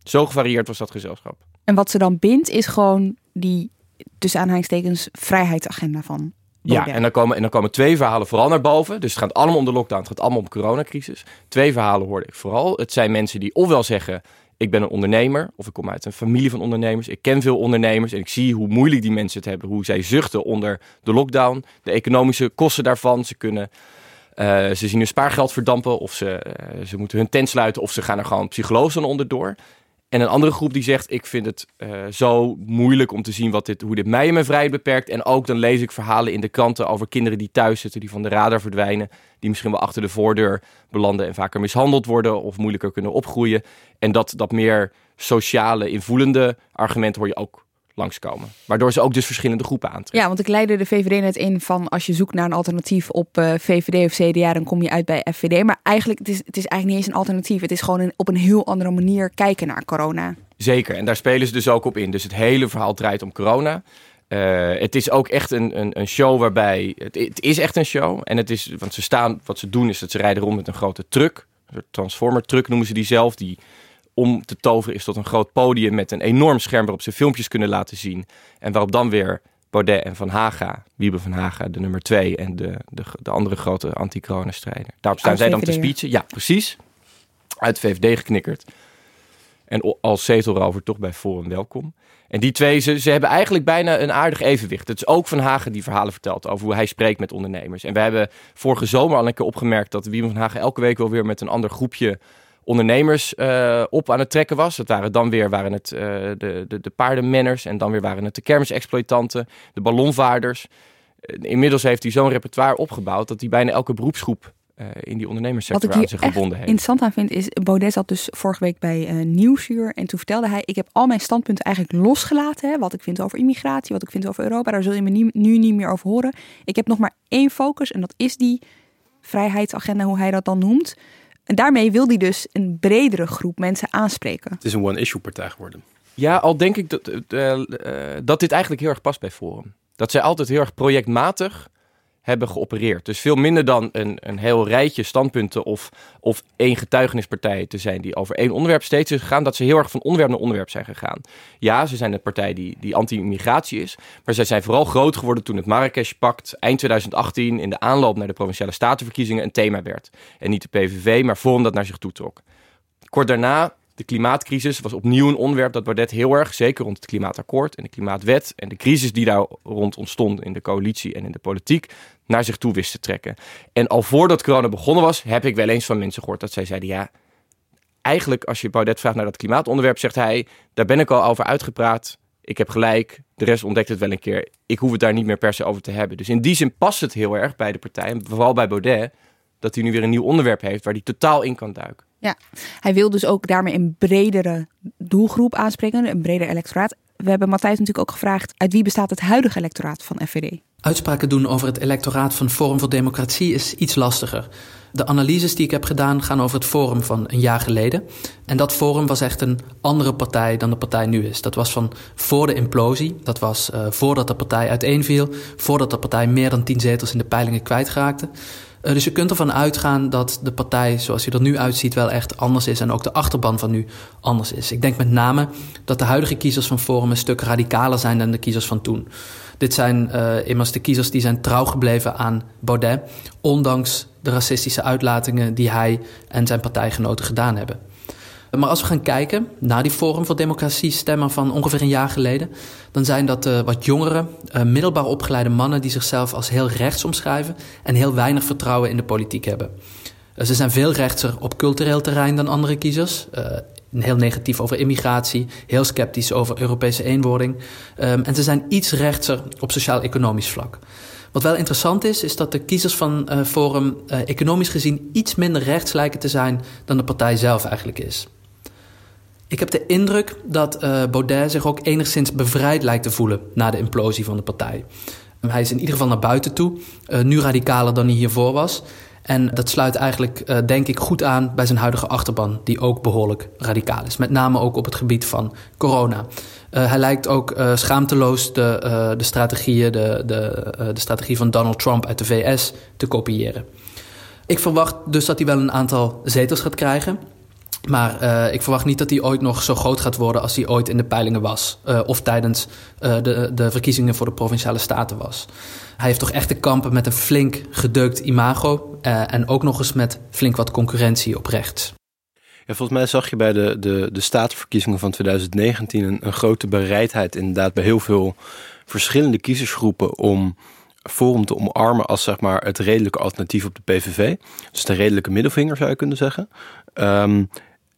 Zo gevarieerd was dat gezelschap. En wat ze dan bindt, is gewoon die, tussen aanhalingstekens, vrijheidsagenda van ja, en dan, komen, en dan komen twee verhalen vooral naar boven. Dus het gaat allemaal om de lockdown, het gaat allemaal om de coronacrisis. Twee verhalen hoorde ik vooral. Het zijn mensen die ofwel zeggen, ik ben een ondernemer of ik kom uit een familie van ondernemers. Ik ken veel ondernemers en ik zie hoe moeilijk die mensen het hebben. Hoe zij zuchten onder de lockdown, de economische kosten daarvan. Ze kunnen... Uh, ze zien hun spaargeld verdampen of ze, uh, ze moeten hun tent sluiten of ze gaan er gewoon psychologisch dan onderdoor. En een andere groep die zegt, ik vind het uh, zo moeilijk om te zien wat dit, hoe dit mij en mijn vrijheid beperkt. En ook dan lees ik verhalen in de kranten over kinderen die thuis zitten, die van de radar verdwijnen. Die misschien wel achter de voordeur belanden en vaker mishandeld worden of moeilijker kunnen opgroeien. En dat, dat meer sociale, invoelende argument hoor je ook langskomen. Waardoor ze ook dus verschillende groepen aantrekken. Ja, want ik leidde de VVD net in van als je zoekt naar een alternatief op uh, VVD of CDA, dan kom je uit bij FVD. Maar eigenlijk, het is, het is eigenlijk niet eens een alternatief. Het is gewoon een, op een heel andere manier kijken naar corona. Zeker, en daar spelen ze dus ook op in. Dus het hele verhaal draait om corona. Uh, het is ook echt een, een, een show waarbij. Het, het, is echt een show. En het is, want ze staan, wat ze doen is dat ze rijden rond met een grote truck. Een transformer truck noemen ze die zelf. Die om te toveren is tot een groot podium met een enorm scherm waarop ze filmpjes kunnen laten zien. En waarop dan weer Baudet en Van Haga, Wiebe van Haga, de nummer twee en de, de, de andere grote anti-coronastrijder. Daarop staan zij dan te speechen. Ja, precies. Uit VVD geknikkerd. En als zetelrover toch bij Forum welkom. En die twee, ze, ze hebben eigenlijk bijna een aardig evenwicht. Het is ook Van Hagen die verhalen vertelt over hoe hij spreekt met ondernemers. En we hebben vorige zomer al een keer opgemerkt dat Wiebe van Hagen elke week wel weer met een ander groepje ondernemers uh, op aan het trekken was. Het waren dan weer waren het, uh, de, de, de paardenmenners en dan weer waren het de kermisexploitanten, de ballonvaarders. Uh, inmiddels heeft hij zo'n repertoire opgebouwd dat hij bijna elke beroepsgroep in die ondernemerssector aan zich gebonden heeft. interessant aan vind is, Baudet zat dus vorige week bij Nieuwsuur en toen vertelde hij, ik heb al mijn standpunten eigenlijk losgelaten. Hè, wat ik vind over immigratie, wat ik vind over Europa, daar zul je me nie, nu niet meer over horen. Ik heb nog maar één focus en dat is die vrijheidsagenda, hoe hij dat dan noemt. En daarmee wil hij dus een bredere groep mensen aanspreken. Het is een one-issue partij geworden. Ja, al denk ik dat, uh, uh, dat dit eigenlijk heel erg past bij Forum. Dat zij altijd heel erg projectmatig hebben geopereerd. Dus veel minder dan een, een heel rijtje standpunten of, of één getuigenispartij te zijn die over één onderwerp steeds is gegaan, dat ze heel erg van onderwerp naar onderwerp zijn gegaan. Ja, ze zijn een partij die, die anti-immigratie is, maar zij zijn vooral groot geworden toen het Marrakesh-pact eind 2018 in de aanloop naar de provinciale statenverkiezingen een thema werd. En niet de PVV, maar Forum dat naar zich toe trok. Kort daarna de klimaatcrisis was opnieuw een onderwerp dat Baudet heel erg, zeker rond het klimaatakkoord en de klimaatwet en de crisis die daar rond ontstond in de coalitie en in de politiek, naar zich toe wist te trekken. En al voordat corona begonnen was, heb ik wel eens van mensen gehoord dat zij zeiden, ja, eigenlijk als je Baudet vraagt naar dat klimaatonderwerp, zegt hij, daar ben ik al over uitgepraat. ik heb gelijk, de rest ontdekt het wel een keer. Ik hoef het daar niet meer per se over te hebben. Dus in die zin past het heel erg bij de partij, en vooral bij Baudet, dat hij nu weer een nieuw onderwerp heeft waar hij totaal in kan duiken. Ja, hij wil dus ook daarmee een bredere doelgroep aanspreken, een breder electoraat. We hebben Matthijs natuurlijk ook gevraagd uit wie bestaat het huidige electoraat van FVD? Uitspraken doen over het electoraat van Forum voor Democratie is iets lastiger. De analyses die ik heb gedaan gaan over het Forum van een jaar geleden. En dat Forum was echt een andere partij dan de partij nu is. Dat was van voor de implosie. Dat was uh, voordat de partij uiteenviel. Voordat de partij meer dan tien zetels in de peilingen kwijtraakte. Uh, dus je kunt ervan uitgaan dat de partij zoals hij er nu uitziet wel echt anders is. En ook de achterban van nu anders is. Ik denk met name dat de huidige kiezers van Forum een stuk radicaler zijn dan de kiezers van toen. Dit zijn uh, immers de kiezers die zijn trouw gebleven aan Baudet, ondanks de racistische uitlatingen die hij en zijn partijgenoten gedaan hebben. Maar als we gaan kijken naar die Forum voor Democratie stemmen van ongeveer een jaar geleden, dan zijn dat uh, wat jongere, uh, middelbaar opgeleide mannen die zichzelf als heel rechts omschrijven en heel weinig vertrouwen in de politiek hebben. Uh, ze zijn veel rechtser op cultureel terrein dan andere kiezers heel negatief over immigratie, heel sceptisch over Europese eenwording. Um, en ze zijn iets rechtser op sociaal-economisch vlak. Wat wel interessant is, is dat de kiezers van Forum economisch gezien iets minder rechts lijken te zijn dan de partij zelf eigenlijk is. Ik heb de indruk dat uh, Baudet zich ook enigszins bevrijd lijkt te voelen na de implosie van de partij. Hij is in ieder geval naar buiten toe, nu radicaler dan hij hiervoor was. En dat sluit eigenlijk, uh, denk ik, goed aan bij zijn huidige achterban, die ook behoorlijk radicaal is. Met name ook op het gebied van corona. Hij lijkt ook schaamteloos de, de strategieën, de, de, de strategie van Donald Trump uit de VS te kopiëren. Ik verwacht dus dat hij wel een aantal zetels gaat krijgen. Maar uh, ik verwacht niet dat hij ooit nog zo groot gaat worden als hij ooit in de peilingen was. Uh, of tijdens uh, de, de verkiezingen voor de provinciale staten was. Hij heeft toch echt te kampen met een flink gedeukt imago. en ook nog eens met flink wat concurrentie op rechts. Ja, volgens mij zag je bij de, de, de statenverkiezingen van 2019 een, grote bereidheid inderdaad bij heel veel verschillende kiezersgroepen om Forum te omarmen als zeg maar, het redelijke alternatief op de PVV. Dus de redelijke middelvinger zou je kunnen zeggen. Um,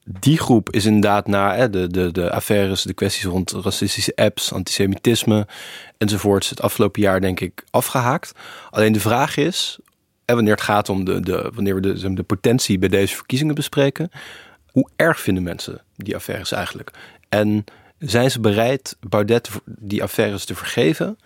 die groep is inderdaad na hè, de, de, de affaires, de kwesties rond racistische apps, antisemitisme enzovoorts, het afgelopen jaar denk ik afgehaakt. Alleen de vraag is, wanneer het gaat om de, de, wanneer we de, de potentie bij deze verkiezingen bespreken, hoe erg vinden mensen die affaires eigenlijk? En zijn ze bereid Baudet die affaires te vergeven?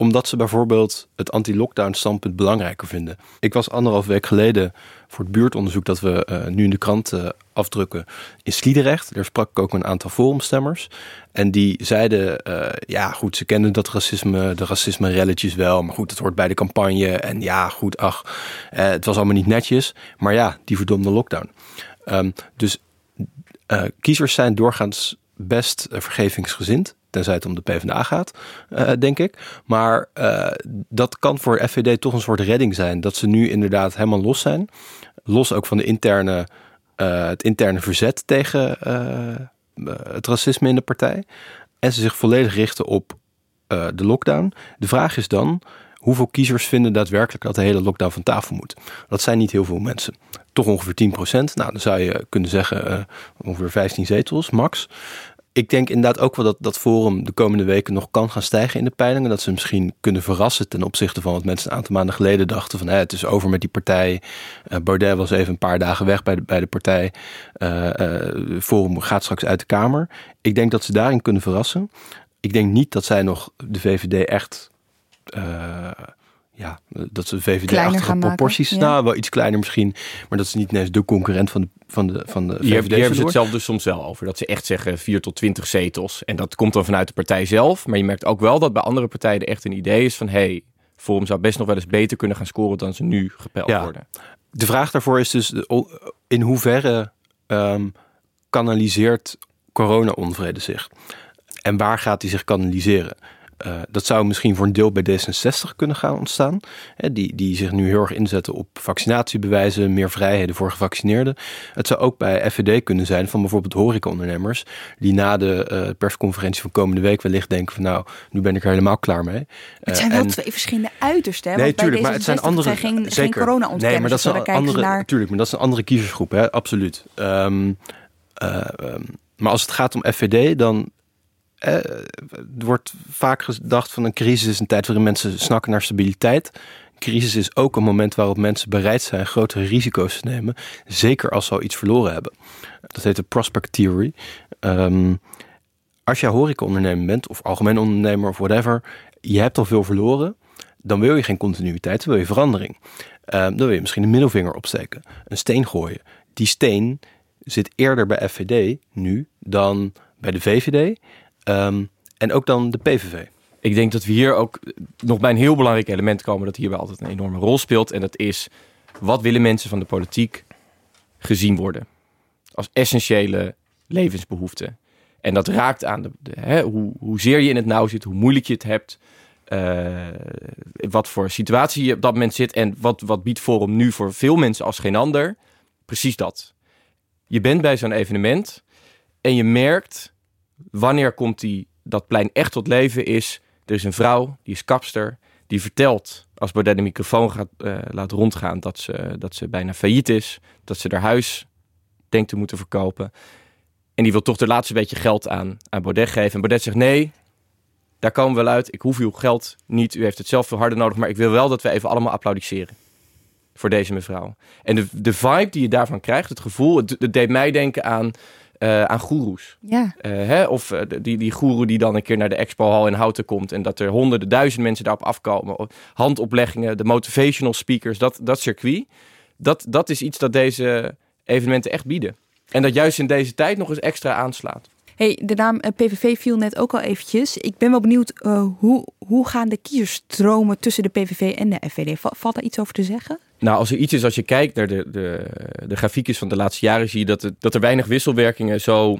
Omdat ze bijvoorbeeld het anti-lockdown standpunt belangrijker vinden. Ik was anderhalf week geleden voor het buurtonderzoek dat we uh, nu in de krant uh, afdrukken in Sliedrecht. Daar sprak ik ook een aantal forumstemmers. En die zeiden, uh, ja goed, ze kennen dat racisme, de racisme-relletjes wel. Maar goed, het hoort bij de campagne. En ja, goed, ach, het was allemaal niet netjes. Maar ja, die verdomde lockdown. Um, dus kiezers zijn doorgaans best vergevingsgezind tenzij het om de PvdA gaat, uh, denk ik. Maar uh, dat kan voor FVD toch een soort redding zijn. Dat ze nu inderdaad helemaal los zijn. Los ook van de interne, uh, het interne verzet tegen het racisme in de partij. En ze zich volledig richten op de lockdown. De vraag is dan, hoeveel kiezers vinden daadwerkelijk dat de hele lockdown van tafel moet? Dat zijn niet heel veel mensen. Toch ongeveer 10 procent. Nou, dan zou je kunnen zeggen ongeveer 15 zetels, max ik denk inderdaad ook wel dat dat Forum de komende weken nog kan gaan stijgen in de peilingen. Dat ze misschien kunnen verrassen ten opzichte van wat mensen een aantal maanden geleden dachten van het is over met die partij. Uh, Baudet was even een paar dagen weg bij de, bij de partij. Uh, uh, Forum gaat straks uit de Kamer. Ik denk dat ze daarin kunnen verrassen. Ik denk niet dat zij nog de VVD echt ja, dat ze VVD-achtige proporties, nou wel iets kleiner misschien, maar dat is niet eens de concurrent van de, van de, van de VVD. Hier hebben ze het zelf dus soms wel over, dat ze echt zeggen 4 tot 20 zetels. En dat komt dan vanuit de partij zelf, maar je merkt ook wel dat bij andere partijen echt een idee is van, hey, Forum zou best nog wel eens beter kunnen gaan scoren dan ze nu gepeld ja. worden. De vraag daarvoor is dus in hoeverre um, kanaliseert corona-onvrede zich? En waar gaat hij zich kanaliseren? Uh, dat zou misschien voor een deel bij D66 kunnen gaan ontstaan. Hè, die, die zich nu heel erg inzetten op vaccinatiebewijzen, meer vrijheden voor gevaccineerden. Het zou ook bij FVD kunnen zijn van bijvoorbeeld horecaondernemers. Die na de uh, persconferentie van komende week wellicht denken van nou, nu ben ik er helemaal klaar mee. Het zijn wel en, twee verschillende uitersten. Hè? Nee, tuurlijk, maar het zijn andere... Zijn geen, zeker. geen corona Nee, maar dat is een andere, naar... tuurlijk, maar dat is een andere kiezersgroep, hè? absoluut. Um, um, maar als het gaat om FVD, dan eh, er wordt vaak gedacht van een crisis is een tijd waarin mensen snakken naar stabiliteit. Een crisis is ook een moment waarop mensen bereid zijn grotere risico's te nemen. Zeker als ze al iets verloren hebben. Dat heet de prospect theory. Um, als jij horecaondernemer bent, of algemeen ondernemer of whatever, je hebt al veel verloren, dan wil je geen continuïteit, dan wil je verandering. Um, dan wil je misschien een middelvinger opsteken, een steen gooien. Die steen zit eerder bij FVD nu dan bij de VVD um, en ook dan de PVV. Ik denk dat we hier ook nog bij een heel belangrijk element komen dat hierbij altijd een enorme rol speelt. En dat is, wat willen mensen van de politiek gezien worden? Als essentiële levensbehoeften. En dat raakt aan de, hè, hoe, hoezeer je in het nauw zit, hoe moeilijk je het hebt. Uh, wat voor situatie je op dat moment zit. En wat, wat biedt Forum nu voor veel mensen als geen ander? Precies dat. Je bent bij zo'n evenement en je merkt wanneer komt die, dat plein echt tot leven is. Er is een vrouw, die is kapster, die vertelt als Baudet de microfoon gaat, uh, laat rondgaan dat ze, dat ze bijna failliet is. Dat ze haar huis denkt te moeten verkopen. En die wil toch de laatste beetje geld aan, aan Baudet geven. En Baudet zegt nee, daar komen we wel uit. Ik hoef uw geld niet. U heeft het zelf veel harder nodig. Maar ik wil wel dat we even allemaal applaudisseren. Voor deze mevrouw. En de, de vibe die je daarvan krijgt, het gevoel, het deed mij denken aan, uh, aan goeroes. Ja. Uh, hè? Of uh, die, die goeroe die dan een keer naar de expo-hal in Houten komt. En dat er honderden, duizend mensen daarop afkomen. Handopleggingen, de motivational speakers, dat, dat circuit. Dat, dat is iets dat deze evenementen echt bieden. En dat juist in deze tijd nog eens extra aanslaat. Hey, de naam eh, PVV viel net ook al eventjes. Ik ben wel benieuwd, uh, hoe, hoe gaan de kiezerstromen tussen de PVV en de FVD? Valt daar iets over te zeggen? Nou, als er iets is, als je kijkt naar de, de, de grafiekjes van de laatste jaren, zie je dat, het, dat er weinig wisselwerkingen zo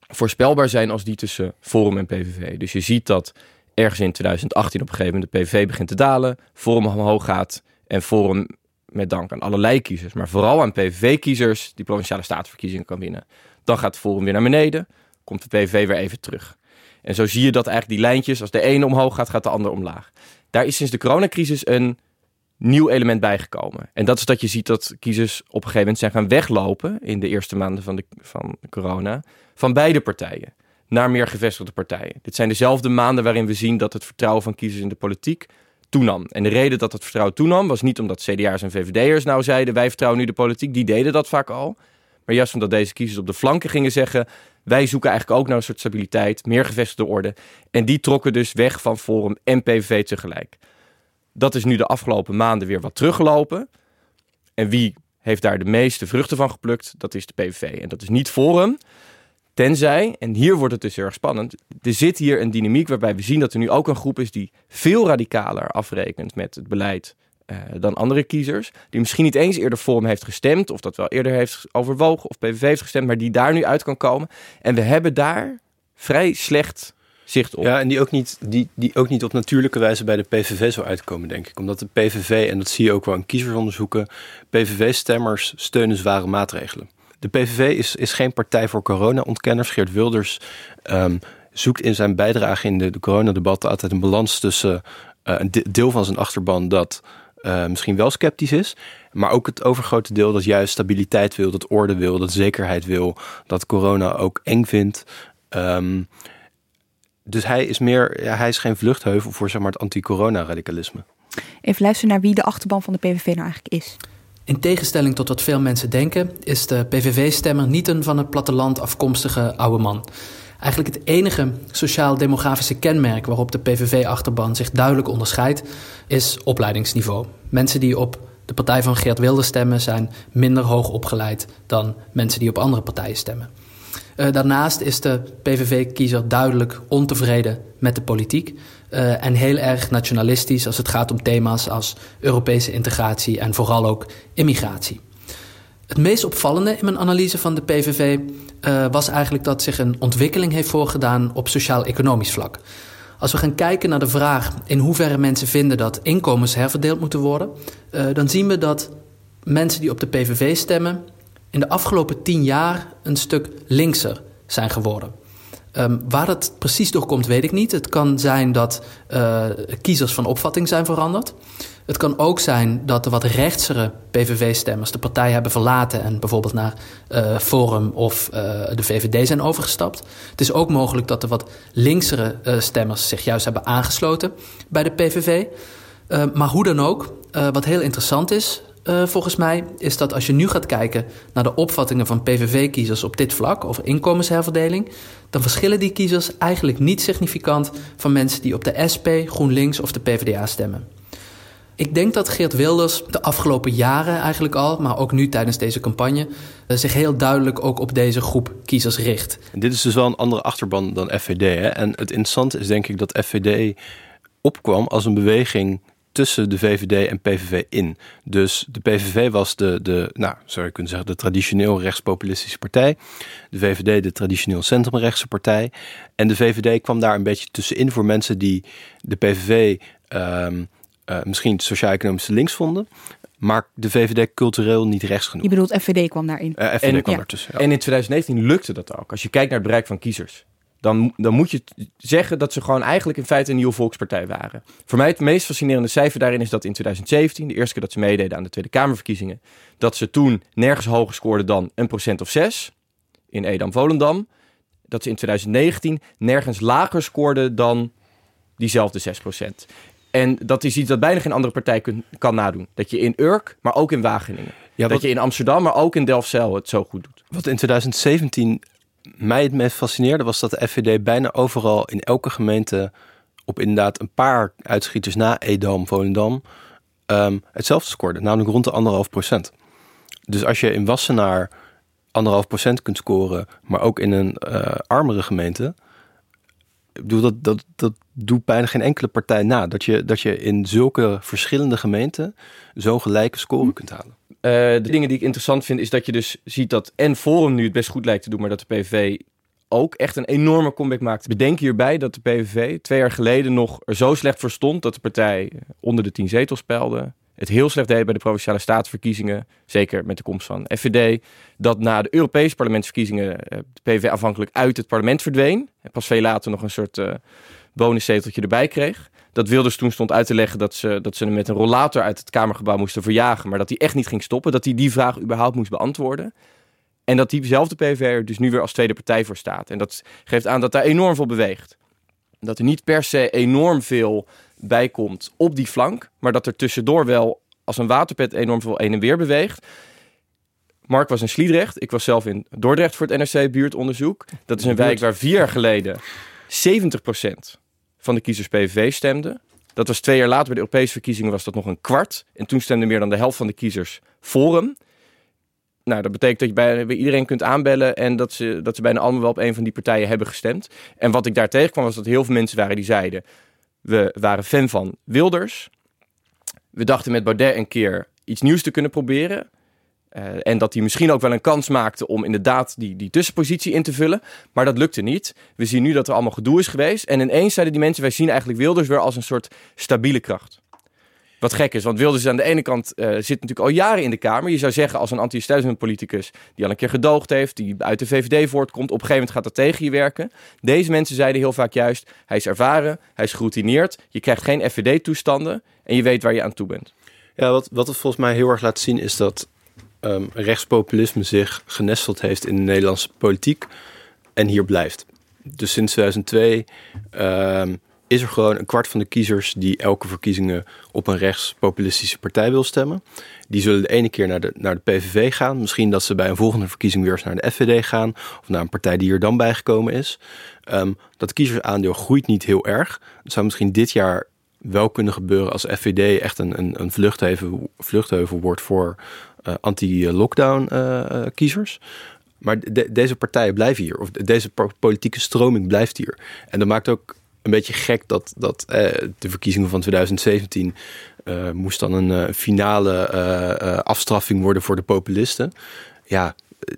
voorspelbaar zijn als die tussen Forum en PVV. Dus je ziet dat ergens in 2018 op een gegeven moment de PVV begint te dalen, Forum omhoog gaat en Forum met dank aan allerlei kiezers, maar vooral aan PVV-kiezers die provinciale statenverkiezingen kan winnen. Dan gaat Forum weer naar beneden, komt de PVV weer even terug. En zo zie je dat eigenlijk die lijntjes, als de ene omhoog gaat, gaat de ander omlaag. Daar is sinds de coronacrisis een nieuw element bijgekomen. En dat is dat je ziet dat kiezers op een gegeven moment zijn gaan weglopen in de eerste maanden van de, van corona van beide partijen naar meer gevestigde partijen. Dit zijn dezelfde maanden waarin we zien dat het vertrouwen van kiezers in de politiek toenam. En de reden dat het vertrouwen toenam was niet omdat CDA's en VVD'ers nou zeiden wij vertrouwen nu de politiek. Die deden dat vaak al. Maar juist omdat deze kiezers op de flanken gingen zeggen wij zoeken eigenlijk ook naar een soort stabiliteit, meer gevestigde orde. En die trokken dus weg van Forum en PVV tegelijk. Dat is nu de afgelopen maanden weer wat teruggelopen. En wie heeft daar de meeste vruchten van geplukt? Dat is de PVV. En dat is niet Forum. Tenzij, en hier wordt het dus heel erg spannend, er zit hier een dynamiek waarbij we zien dat er nu ook een groep is die veel radicaler afrekent met het beleid uh, dan andere kiezers. Die misschien niet eens eerder Forum heeft gestemd, of dat wel eerder heeft overwogen, of PVV heeft gestemd, maar die daar nu uit kan komen. En we hebben daar vrij slecht zicht op. Ja, en die ook, niet, die, die ook niet op natuurlijke wijze bij de PVV zou uitkomen, denk ik. Omdat de PVV, en dat zie je ook wel in kiezersonderzoeken, PVV-stemmers steunen zware maatregelen. De PVV is, is geen partij voor corona-ontkenners. Geert Wilders um, zoekt in zijn bijdrage in de, de coronadebatten altijd een balans tussen uh, een deel van zijn achterban dat uh, misschien wel sceptisch is, maar ook het overgrote deel dat juist stabiliteit wil, dat orde wil, dat zekerheid wil, dat corona ook eng vindt. Um, dus hij is meer, ja, hij is geen vluchtheuvel voor zeg maar, het anti-corona-radicalisme. Even luisteren naar wie de achterban van de PVV nou eigenlijk is. In tegenstelling tot wat veel mensen denken, is de PVV-stemmer niet een van het platteland afkomstige oude man. Eigenlijk het enige sociaal-demografische kenmerk waarop de PVV-achterban zich duidelijk onderscheidt, is opleidingsniveau. Mensen die op de partij van Geert Wilders stemmen zijn minder hoog opgeleid dan mensen die op andere partijen stemmen. Uh, daarnaast is de PVV-kiezer duidelijk ontevreden met de politiek uh, en heel erg nationalistisch als het gaat om thema's als Europese integratie en vooral ook immigratie. Het meest opvallende in mijn analyse van de PVV uh, was eigenlijk dat zich een ontwikkeling heeft voorgedaan op sociaal-economisch vlak. Als we gaan kijken naar de vraag in hoeverre mensen vinden dat inkomens herverdeeld moeten worden, uh, dan zien we dat mensen die op de PVV stemmen in de afgelopen tien jaar een stuk linkser zijn geworden. Um, waar dat precies door komt, weet ik niet. Het kan zijn dat uh, kiezers van opvatting zijn veranderd. Het kan ook zijn dat de wat rechtsere PVV-stemmers de partij hebben verlaten en bijvoorbeeld naar uh, Forum of uh, de VVD zijn overgestapt. Het is ook mogelijk dat de wat linksere uh, stemmers zich juist hebben aangesloten bij de PVV. maar hoe dan ook, wat heel interessant is, volgens mij is dat als je nu gaat kijken naar de opvattingen van PVV-kiezers op dit vlak, over inkomensherverdeling, dan verschillen die kiezers eigenlijk niet significant van mensen die op de SP, GroenLinks of de PvdA stemmen. Ik denk dat Geert Wilders de afgelopen jaren eigenlijk al, maar ook nu tijdens deze campagne, uh, zich heel duidelijk ook op deze groep kiezers richt. Dit is dus wel een andere achterban dan FVD. Hè? En het interessante is denk ik dat FVD opkwam als een beweging tussen de VVD en PVV in. Dus de PVV was de, de nou, zou je kunnen zeggen, de traditioneel rechtspopulistische partij. De VVD de traditioneel centrumrechtse partij. En de VVD kwam daar een beetje tussenin voor mensen die de PVV uh, misschien sociaal-economisch links vonden. Maar de VVD cultureel niet rechts genoeg. Je bedoelt FVD kwam daarin? Uh, FVD en, kwam ja. ertussen. Ja. En in 2019 lukte dat ook. Als je kijkt naar het bereik van kiezers dan, dan moet je zeggen dat ze gewoon eigenlijk in feite een nieuwe volkspartij waren. Voor mij het meest fascinerende cijfer daarin is dat in 2017, de eerste keer dat ze meededen aan de Tweede Kamerverkiezingen, dat ze toen nergens hoger scoorden dan een procent of zes in Edam-Volendam. Dat ze in 2019 nergens lager scoorden dan diezelfde 6 procent. En dat is iets dat bijna geen andere partij kun, kan nadoen. Dat je in Urk, maar ook in Wageningen. Ja, dat je in Amsterdam, maar ook in Delfzijl het zo goed doet. Wat in 2017 mij het meest fascineerde was dat de FVD bijna overal in elke gemeente op inderdaad een paar uitschieters na Edam, Volendam um, hetzelfde scoorde, namelijk rond de anderhalf procent. Dus als je in Wassenaar anderhalf procent kunt scoren, maar ook in een uh, armere gemeente, ik bedoel, dat, dat, dat doet bijna geen enkele partij na. Dat je, dat je in zulke verschillende gemeenten zo'n gelijke score hm. kunt halen. Uh, de dingen die ik interessant vind, is dat je dus ziet dat en Forum nu het best goed lijkt te doen, maar dat de PVV ook echt een enorme comeback maakt. Bedenk hierbij dat de PVV twee jaar geleden nog er zo slecht voor stond dat de partij onder de tien zetels speelde. Het heel slecht deed bij de provinciale staatsverkiezingen, zeker met de komst van FVD. Dat na de Europese parlementsverkiezingen eh, de PVV afhankelijk uit het parlement verdween. En pas veel later nog een soort uh, bonuszeteltje erbij kreeg dat Wilders toen stond uit te leggen dat ze, dat ze hem met een rollator uit het Kamergebouw moesten verjagen. Maar dat hij echt niet ging stoppen. Dat hij die vraag überhaupt moest beantwoorden. En dat diezelfde PVV er dus nu weer als tweede partij voor staat. En dat geeft aan dat daar enorm veel beweegt. Dat er niet per se enorm veel bij komt op die flank. Maar dat er tussendoor wel als een waterpet enorm veel heen en weer beweegt. Mark was in Sliedrecht. Ik was zelf in Dordrecht voor het NRC-buurtonderzoek. Dat is een wijk waar vier jaar geleden 70% van de kiezers PVV stemde. Dat was twee jaar later bij de Europese verkiezingen was dat nog een kwart. En toen stemde meer dan de helft van de kiezers Forum. Nou, dat betekent dat je bij, bij, iedereen kunt aanbellen en dat ze, dat ze bijna allemaal wel op een van die partijen hebben gestemd. En wat ik daar tegenkwam was dat heel veel mensen waren die zeiden, we waren fan van Wilders. We dachten met Baudet een keer iets nieuws te kunnen proberen. Uh, en dat hij misschien ook wel een kans maakte om inderdaad die, die tussenpositie in te vullen. Maar dat lukte niet. We zien nu dat er allemaal gedoe is geweest. En ineens zeiden die mensen, wij zien eigenlijk Wilders weer als een soort stabiele kracht. Wat gek is, want Wilders aan de ene kant uh, zit natuurlijk al jaren in de Kamer. Je zou zeggen als een anti-establishment politicus die al een keer gedoogd heeft, die uit de VVD voortkomt, op een gegeven moment gaat dat tegen je werken. Deze mensen zeiden heel vaak juist, hij is ervaren, hij is geroutineerd, je krijgt geen FVD-toestanden en je weet waar je aan toe bent. Ja, wat, wat het volgens mij heel erg laat zien is dat um, rechtspopulisme zich genesteld heeft in de Nederlandse politiek en hier blijft. Dus sinds 2002 um, is er gewoon een kwart van de kiezers die elke verkiezingen op een rechtspopulistische partij wil stemmen. Die zullen de ene keer naar de, naar de PVV gaan. Misschien dat ze bij een volgende verkiezing weer eens naar de FVD gaan. Of naar een partij die er dan bijgekomen is. Um, dat kiezersaandeel groeit niet heel erg. Het zou misschien dit jaar wel kunnen gebeuren als FVD echt een, een, een vluchtheuvel, vluchtheuvel wordt voor uh, anti-lockdown uh, kiezers. Maar de, deze partijen blijven hier, of deze politieke stroming blijft hier. En dat maakt ook een beetje gek dat, dat de verkiezingen van 2017 moest dan een finale afstraffing worden voor de populisten. Ja,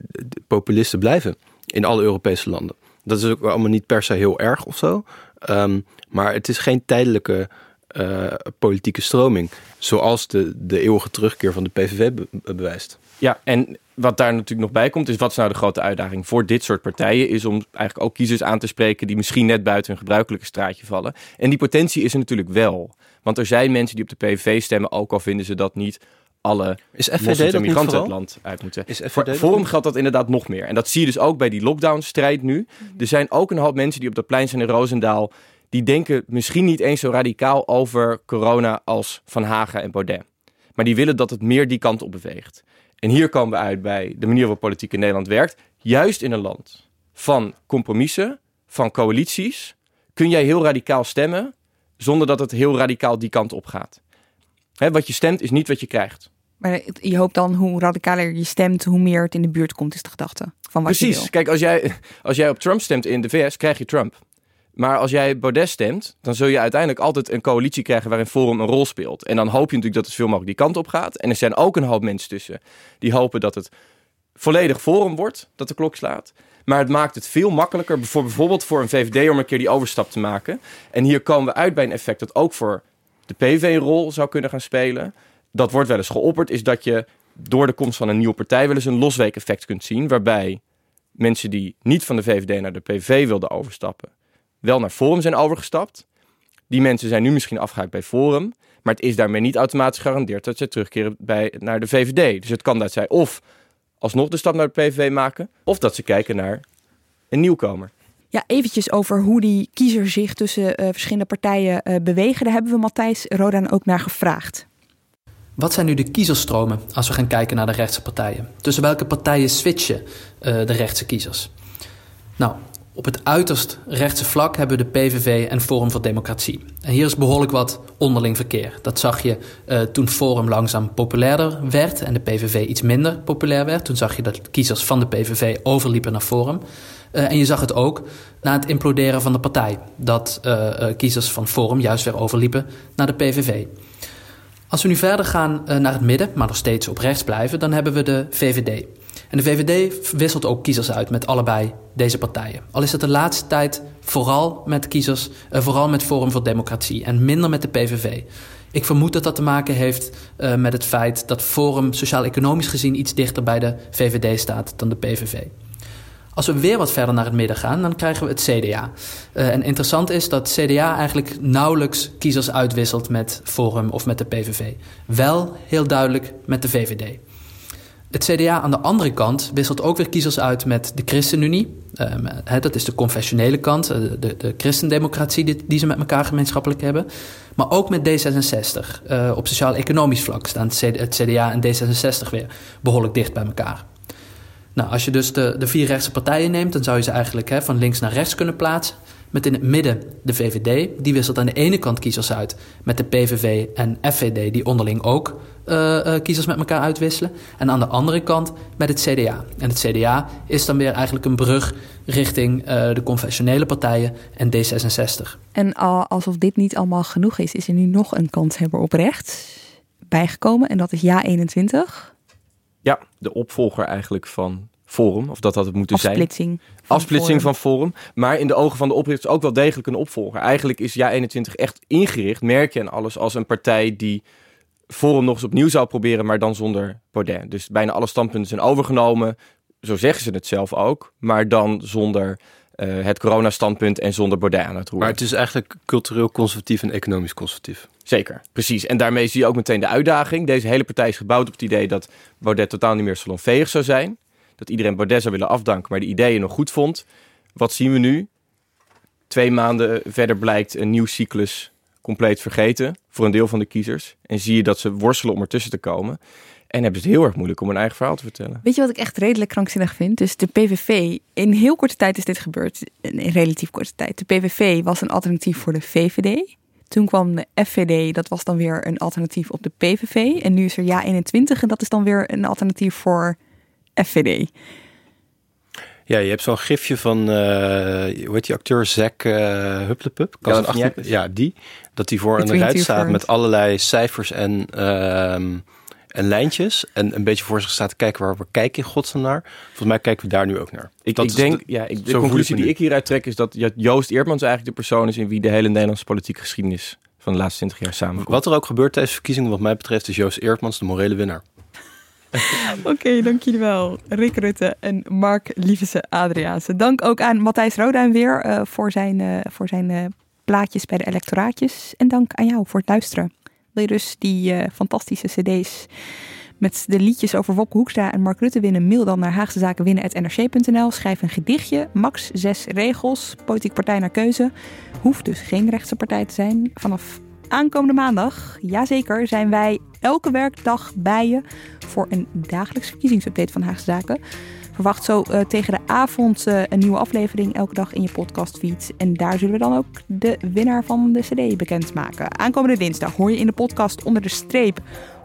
de populisten blijven in alle Europese landen. Dat is ook allemaal niet per se heel erg of zo. Um, maar het is geen tijdelijke eh, politieke stroming. Zoals de, de eeuwige terugkeer van de PVV be- bewijst. Ja, en wat daar natuurlijk nog bij komt, is wat is nou de grote uitdaging voor dit soort partijen, is om eigenlijk ook kiezers aan te spreken die misschien net buiten hun gebruikelijke straatje vallen. En die potentie is er natuurlijk wel. Want er zijn mensen die op de PVV stemmen, ook al vinden ze dat niet alle Is moslims en migranten het land uit moeten. Is FVD Voor Forum niet? geldt dat inderdaad nog meer. En dat zie je dus ook bij die lockdown-strijd nu. Er zijn ook een hoop mensen die op dat plein zijn in Roosendaal, die denken misschien niet eens zo radicaal over corona als Van Hagen en Baudet. Maar die willen dat het meer die kant op beweegt. En hier komen we uit bij de manier waarop politiek in Nederland werkt. Juist in een land van compromissen, van coalities, kun jij heel radicaal stemmen zonder dat het heel radicaal die kant op gaat. Hè, wat je stemt is niet wat je krijgt. Maar je hoopt dan hoe radicaler je stemt, hoe meer het in de buurt komt, is de gedachte van wat je Precies. wil. Kijk, als jij, als jij op Trump stemt in de VS, krijg je Trump. Maar als jij Baudet stemt, dan zul je uiteindelijk altijd een coalitie krijgen waarin Forum een rol speelt. En dan hoop je natuurlijk dat het veel mogelijk die kant op gaat. En er zijn ook een hoop mensen tussen die hopen dat het volledig Forum wordt, dat de klok slaat. Maar het maakt het veel makkelijker, voor bijvoorbeeld voor een VVD om een keer die overstap te maken. En hier komen we uit bij een effect dat ook voor de PV een rol zou kunnen gaan spelen. Dat wordt wel eens geopperd, is dat je door de komst van een nieuwe partij wel eens een losweek-effect kunt zien. Waarbij mensen die niet van de VVD naar de PVV wilden overstappen, wel naar Forum zijn overgestapt. Die mensen zijn nu misschien afgehaakt bij Forum. Maar het is daarmee niet automatisch gegarandeerd dat ze terugkeren bij, naar de VVD. Dus het kan dat zij of alsnog de stap naar de PVV maken, of dat ze kijken naar een nieuwkomer. Ja, eventjes over hoe die kiezers zich tussen eh, verschillende partijen eh, bewegen. Daar hebben we Matthijs Rodan ook naar gevraagd. Wat zijn nu de kiezersstromen als we gaan kijken naar de rechtse partijen? Tussen welke partijen switchen eh, de rechtse kiezers? Nou, op het uiterst rechtse vlak hebben we de PVV en Forum voor Democratie. En hier is behoorlijk wat onderling verkeer. Dat zag je eh, toen Forum langzaam populairder werd en de PVV iets minder populair werd. Toen zag je dat kiezers van de PVV overliepen naar Forum. Eh, en je zag het ook na het imploderen van de partij. Dat eh, kiezers van Forum juist weer overliepen naar de PVV. Als we nu verder gaan naar het midden, maar nog steeds op rechts blijven, dan hebben we de VVD. En de VVD wisselt ook kiezers uit met allebei deze partijen. Al is het de laatste tijd vooral met kiezers, uh, vooral met Forum voor Democratie en minder met de PVV. Ik vermoed dat dat te maken heeft uh, met het feit dat Forum sociaal-economisch gezien iets dichter bij de VVD staat dan de PVV. Als we weer wat verder naar het midden gaan, dan krijgen we het CDA. Uh, en interessant is dat CDA eigenlijk nauwelijks kiezers uitwisselt met Forum of met de PVV. Wel heel duidelijk met de VVD. Het CDA aan de andere kant wisselt ook weer kiezers uit met de ChristenUnie. He, dat is de confessionele kant, de, de, de christendemocratie die, ze met elkaar gemeenschappelijk hebben. Maar ook met D66. Uh, op sociaal-economisch vlak staan het CDA en D66 weer behoorlijk dicht bij elkaar. Nou, als je dus de, de vier rechtse partijen neemt, dan zou je ze eigenlijk van links naar rechts kunnen plaatsen. Met in het midden de VVD. Die wisselt aan de ene kant kiezers uit met de PVV en FVD, die onderling ook uh, uh, kiezers met elkaar uitwisselen. En aan de andere kant met het CDA. En het CDA is dan weer eigenlijk een brug richting uh, de confessionele partijen en D66. En uh, alsof dit niet allemaal genoeg is, is er nu nog een kanshebber op rechts bijgekomen. En dat is Ja 21. Ja, de opvolger eigenlijk van Forum, of dat had het moeten Afsplitsing zijn. Van Afsplitsing Forum. van Forum. Maar in de ogen van de oprichters ook wel degelijk een opvolger. Eigenlijk is Ja21 echt ingericht, merk je en alles, als een partij die Forum nog eens opnieuw zou proberen, maar dan zonder Baudet. Dus bijna alle standpunten zijn overgenomen. Zo zeggen ze het zelf ook, maar dan zonder uh, het coronastandpunt en zonder Baudet aan het roer. Maar het is eigenlijk cultureel conservatief en economisch conservatief. Zeker, precies. En daarmee zie je ook meteen de uitdaging. Deze hele partij is gebouwd op het idee dat Baudet totaal niet meer salonveeg zou zijn. Dat iedereen Baudet willen afdanken, maar de ideeën nog goed vond. Wat zien we nu? Twee maanden verder blijkt een nieuw cyclus compleet vergeten voor een deel van de kiezers. En zie je dat ze worstelen om ertussen te komen. En hebben ze het heel erg moeilijk om een eigen verhaal te vertellen. Weet je wat ik echt redelijk krankzinnig vind? Dus de PVV, in heel korte tijd is dit gebeurd. In relatief korte tijd. De PVV was een alternatief voor de VVD. Toen kwam de FVD, dat was dan weer een alternatief op de PVV. En nu is er Ja 21 en dat is dan weer een alternatief voor FVD. Ja, je hebt zo'n gifje van, uh, hoe heet die acteur, Zack uh, Hupplepup? Ja, achter... ja, die. Dat hij voor een ruit staat met allerlei cijfers en, uh, en lijntjes. En een beetje voor zich staat te kijken waar we kijken in godsnaam naar. Volgens mij kijken we daar nu ook naar. Ik, ik denk, de, ja, ik, de conclusie die ik hieruit trek is dat Joost Eertmans eigenlijk de persoon is in wie de hele Nederlandse politieke geschiedenis van de laatste 20 jaar samen. Wat er ook gebeurt tijdens verkiezingen, wat mij betreft, is Joost Eertmans de morele winnaar. Oké, dank jullie wel. Rick Rutte en Mark Lievese Adriaanse. Dank ook aan Matthijs Roduin weer uh, voor zijn, uh, voor zijn uh, plaatjes bij de electoraatjes. En dank aan jou voor het luisteren. Wil je dus die fantastische cd's met de liedjes over Wopke Hoekstra en Mark Rutte winnen? Mail dan naar haagsezakenwinnen.nrc.nl. Schrijf een gedichtje, max zes regels, politieke partij naar keuze. Hoeft dus geen rechtse partij te zijn. Vanaf aankomende maandag, jazeker, zijn wij elke werkdag bij je voor een dagelijks verkiezingsupdate van Haagse Zaken. Verwacht zo uh, tegen de avond uh, een nieuwe aflevering elke dag in je podcastfeed. En daar zullen we dan ook de winnaar van de CD bekendmaken. Aankomende dinsdag hoor je in de podcast onder de streep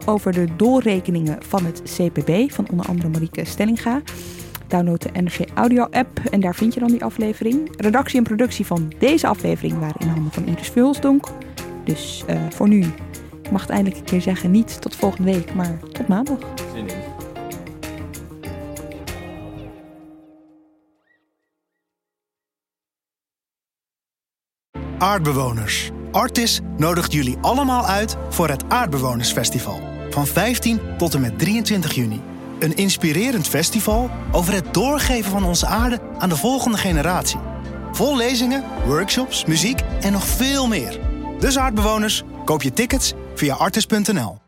over de doorrekeningen van het CPB van onder andere Marieke Stellinga. Download de NRC Audio app en daar vind je dan die aflevering. Redactie en productie van deze aflevering waren in handen van Iris Vulsdonk. Dus uh, voor nu mag het eindelijk een keer zeggen, niet tot volgende week, maar tot maandag. Zin in. Aardbewoners. Artis nodigt jullie allemaal uit voor het Aardbewonersfestival. Van 15 tot en met 23 juni. Een inspirerend festival over het doorgeven van onze aarde aan de volgende generatie. Vol lezingen, workshops, muziek en nog veel meer. Dus aardbewoners, koop je tickets via artis.nl.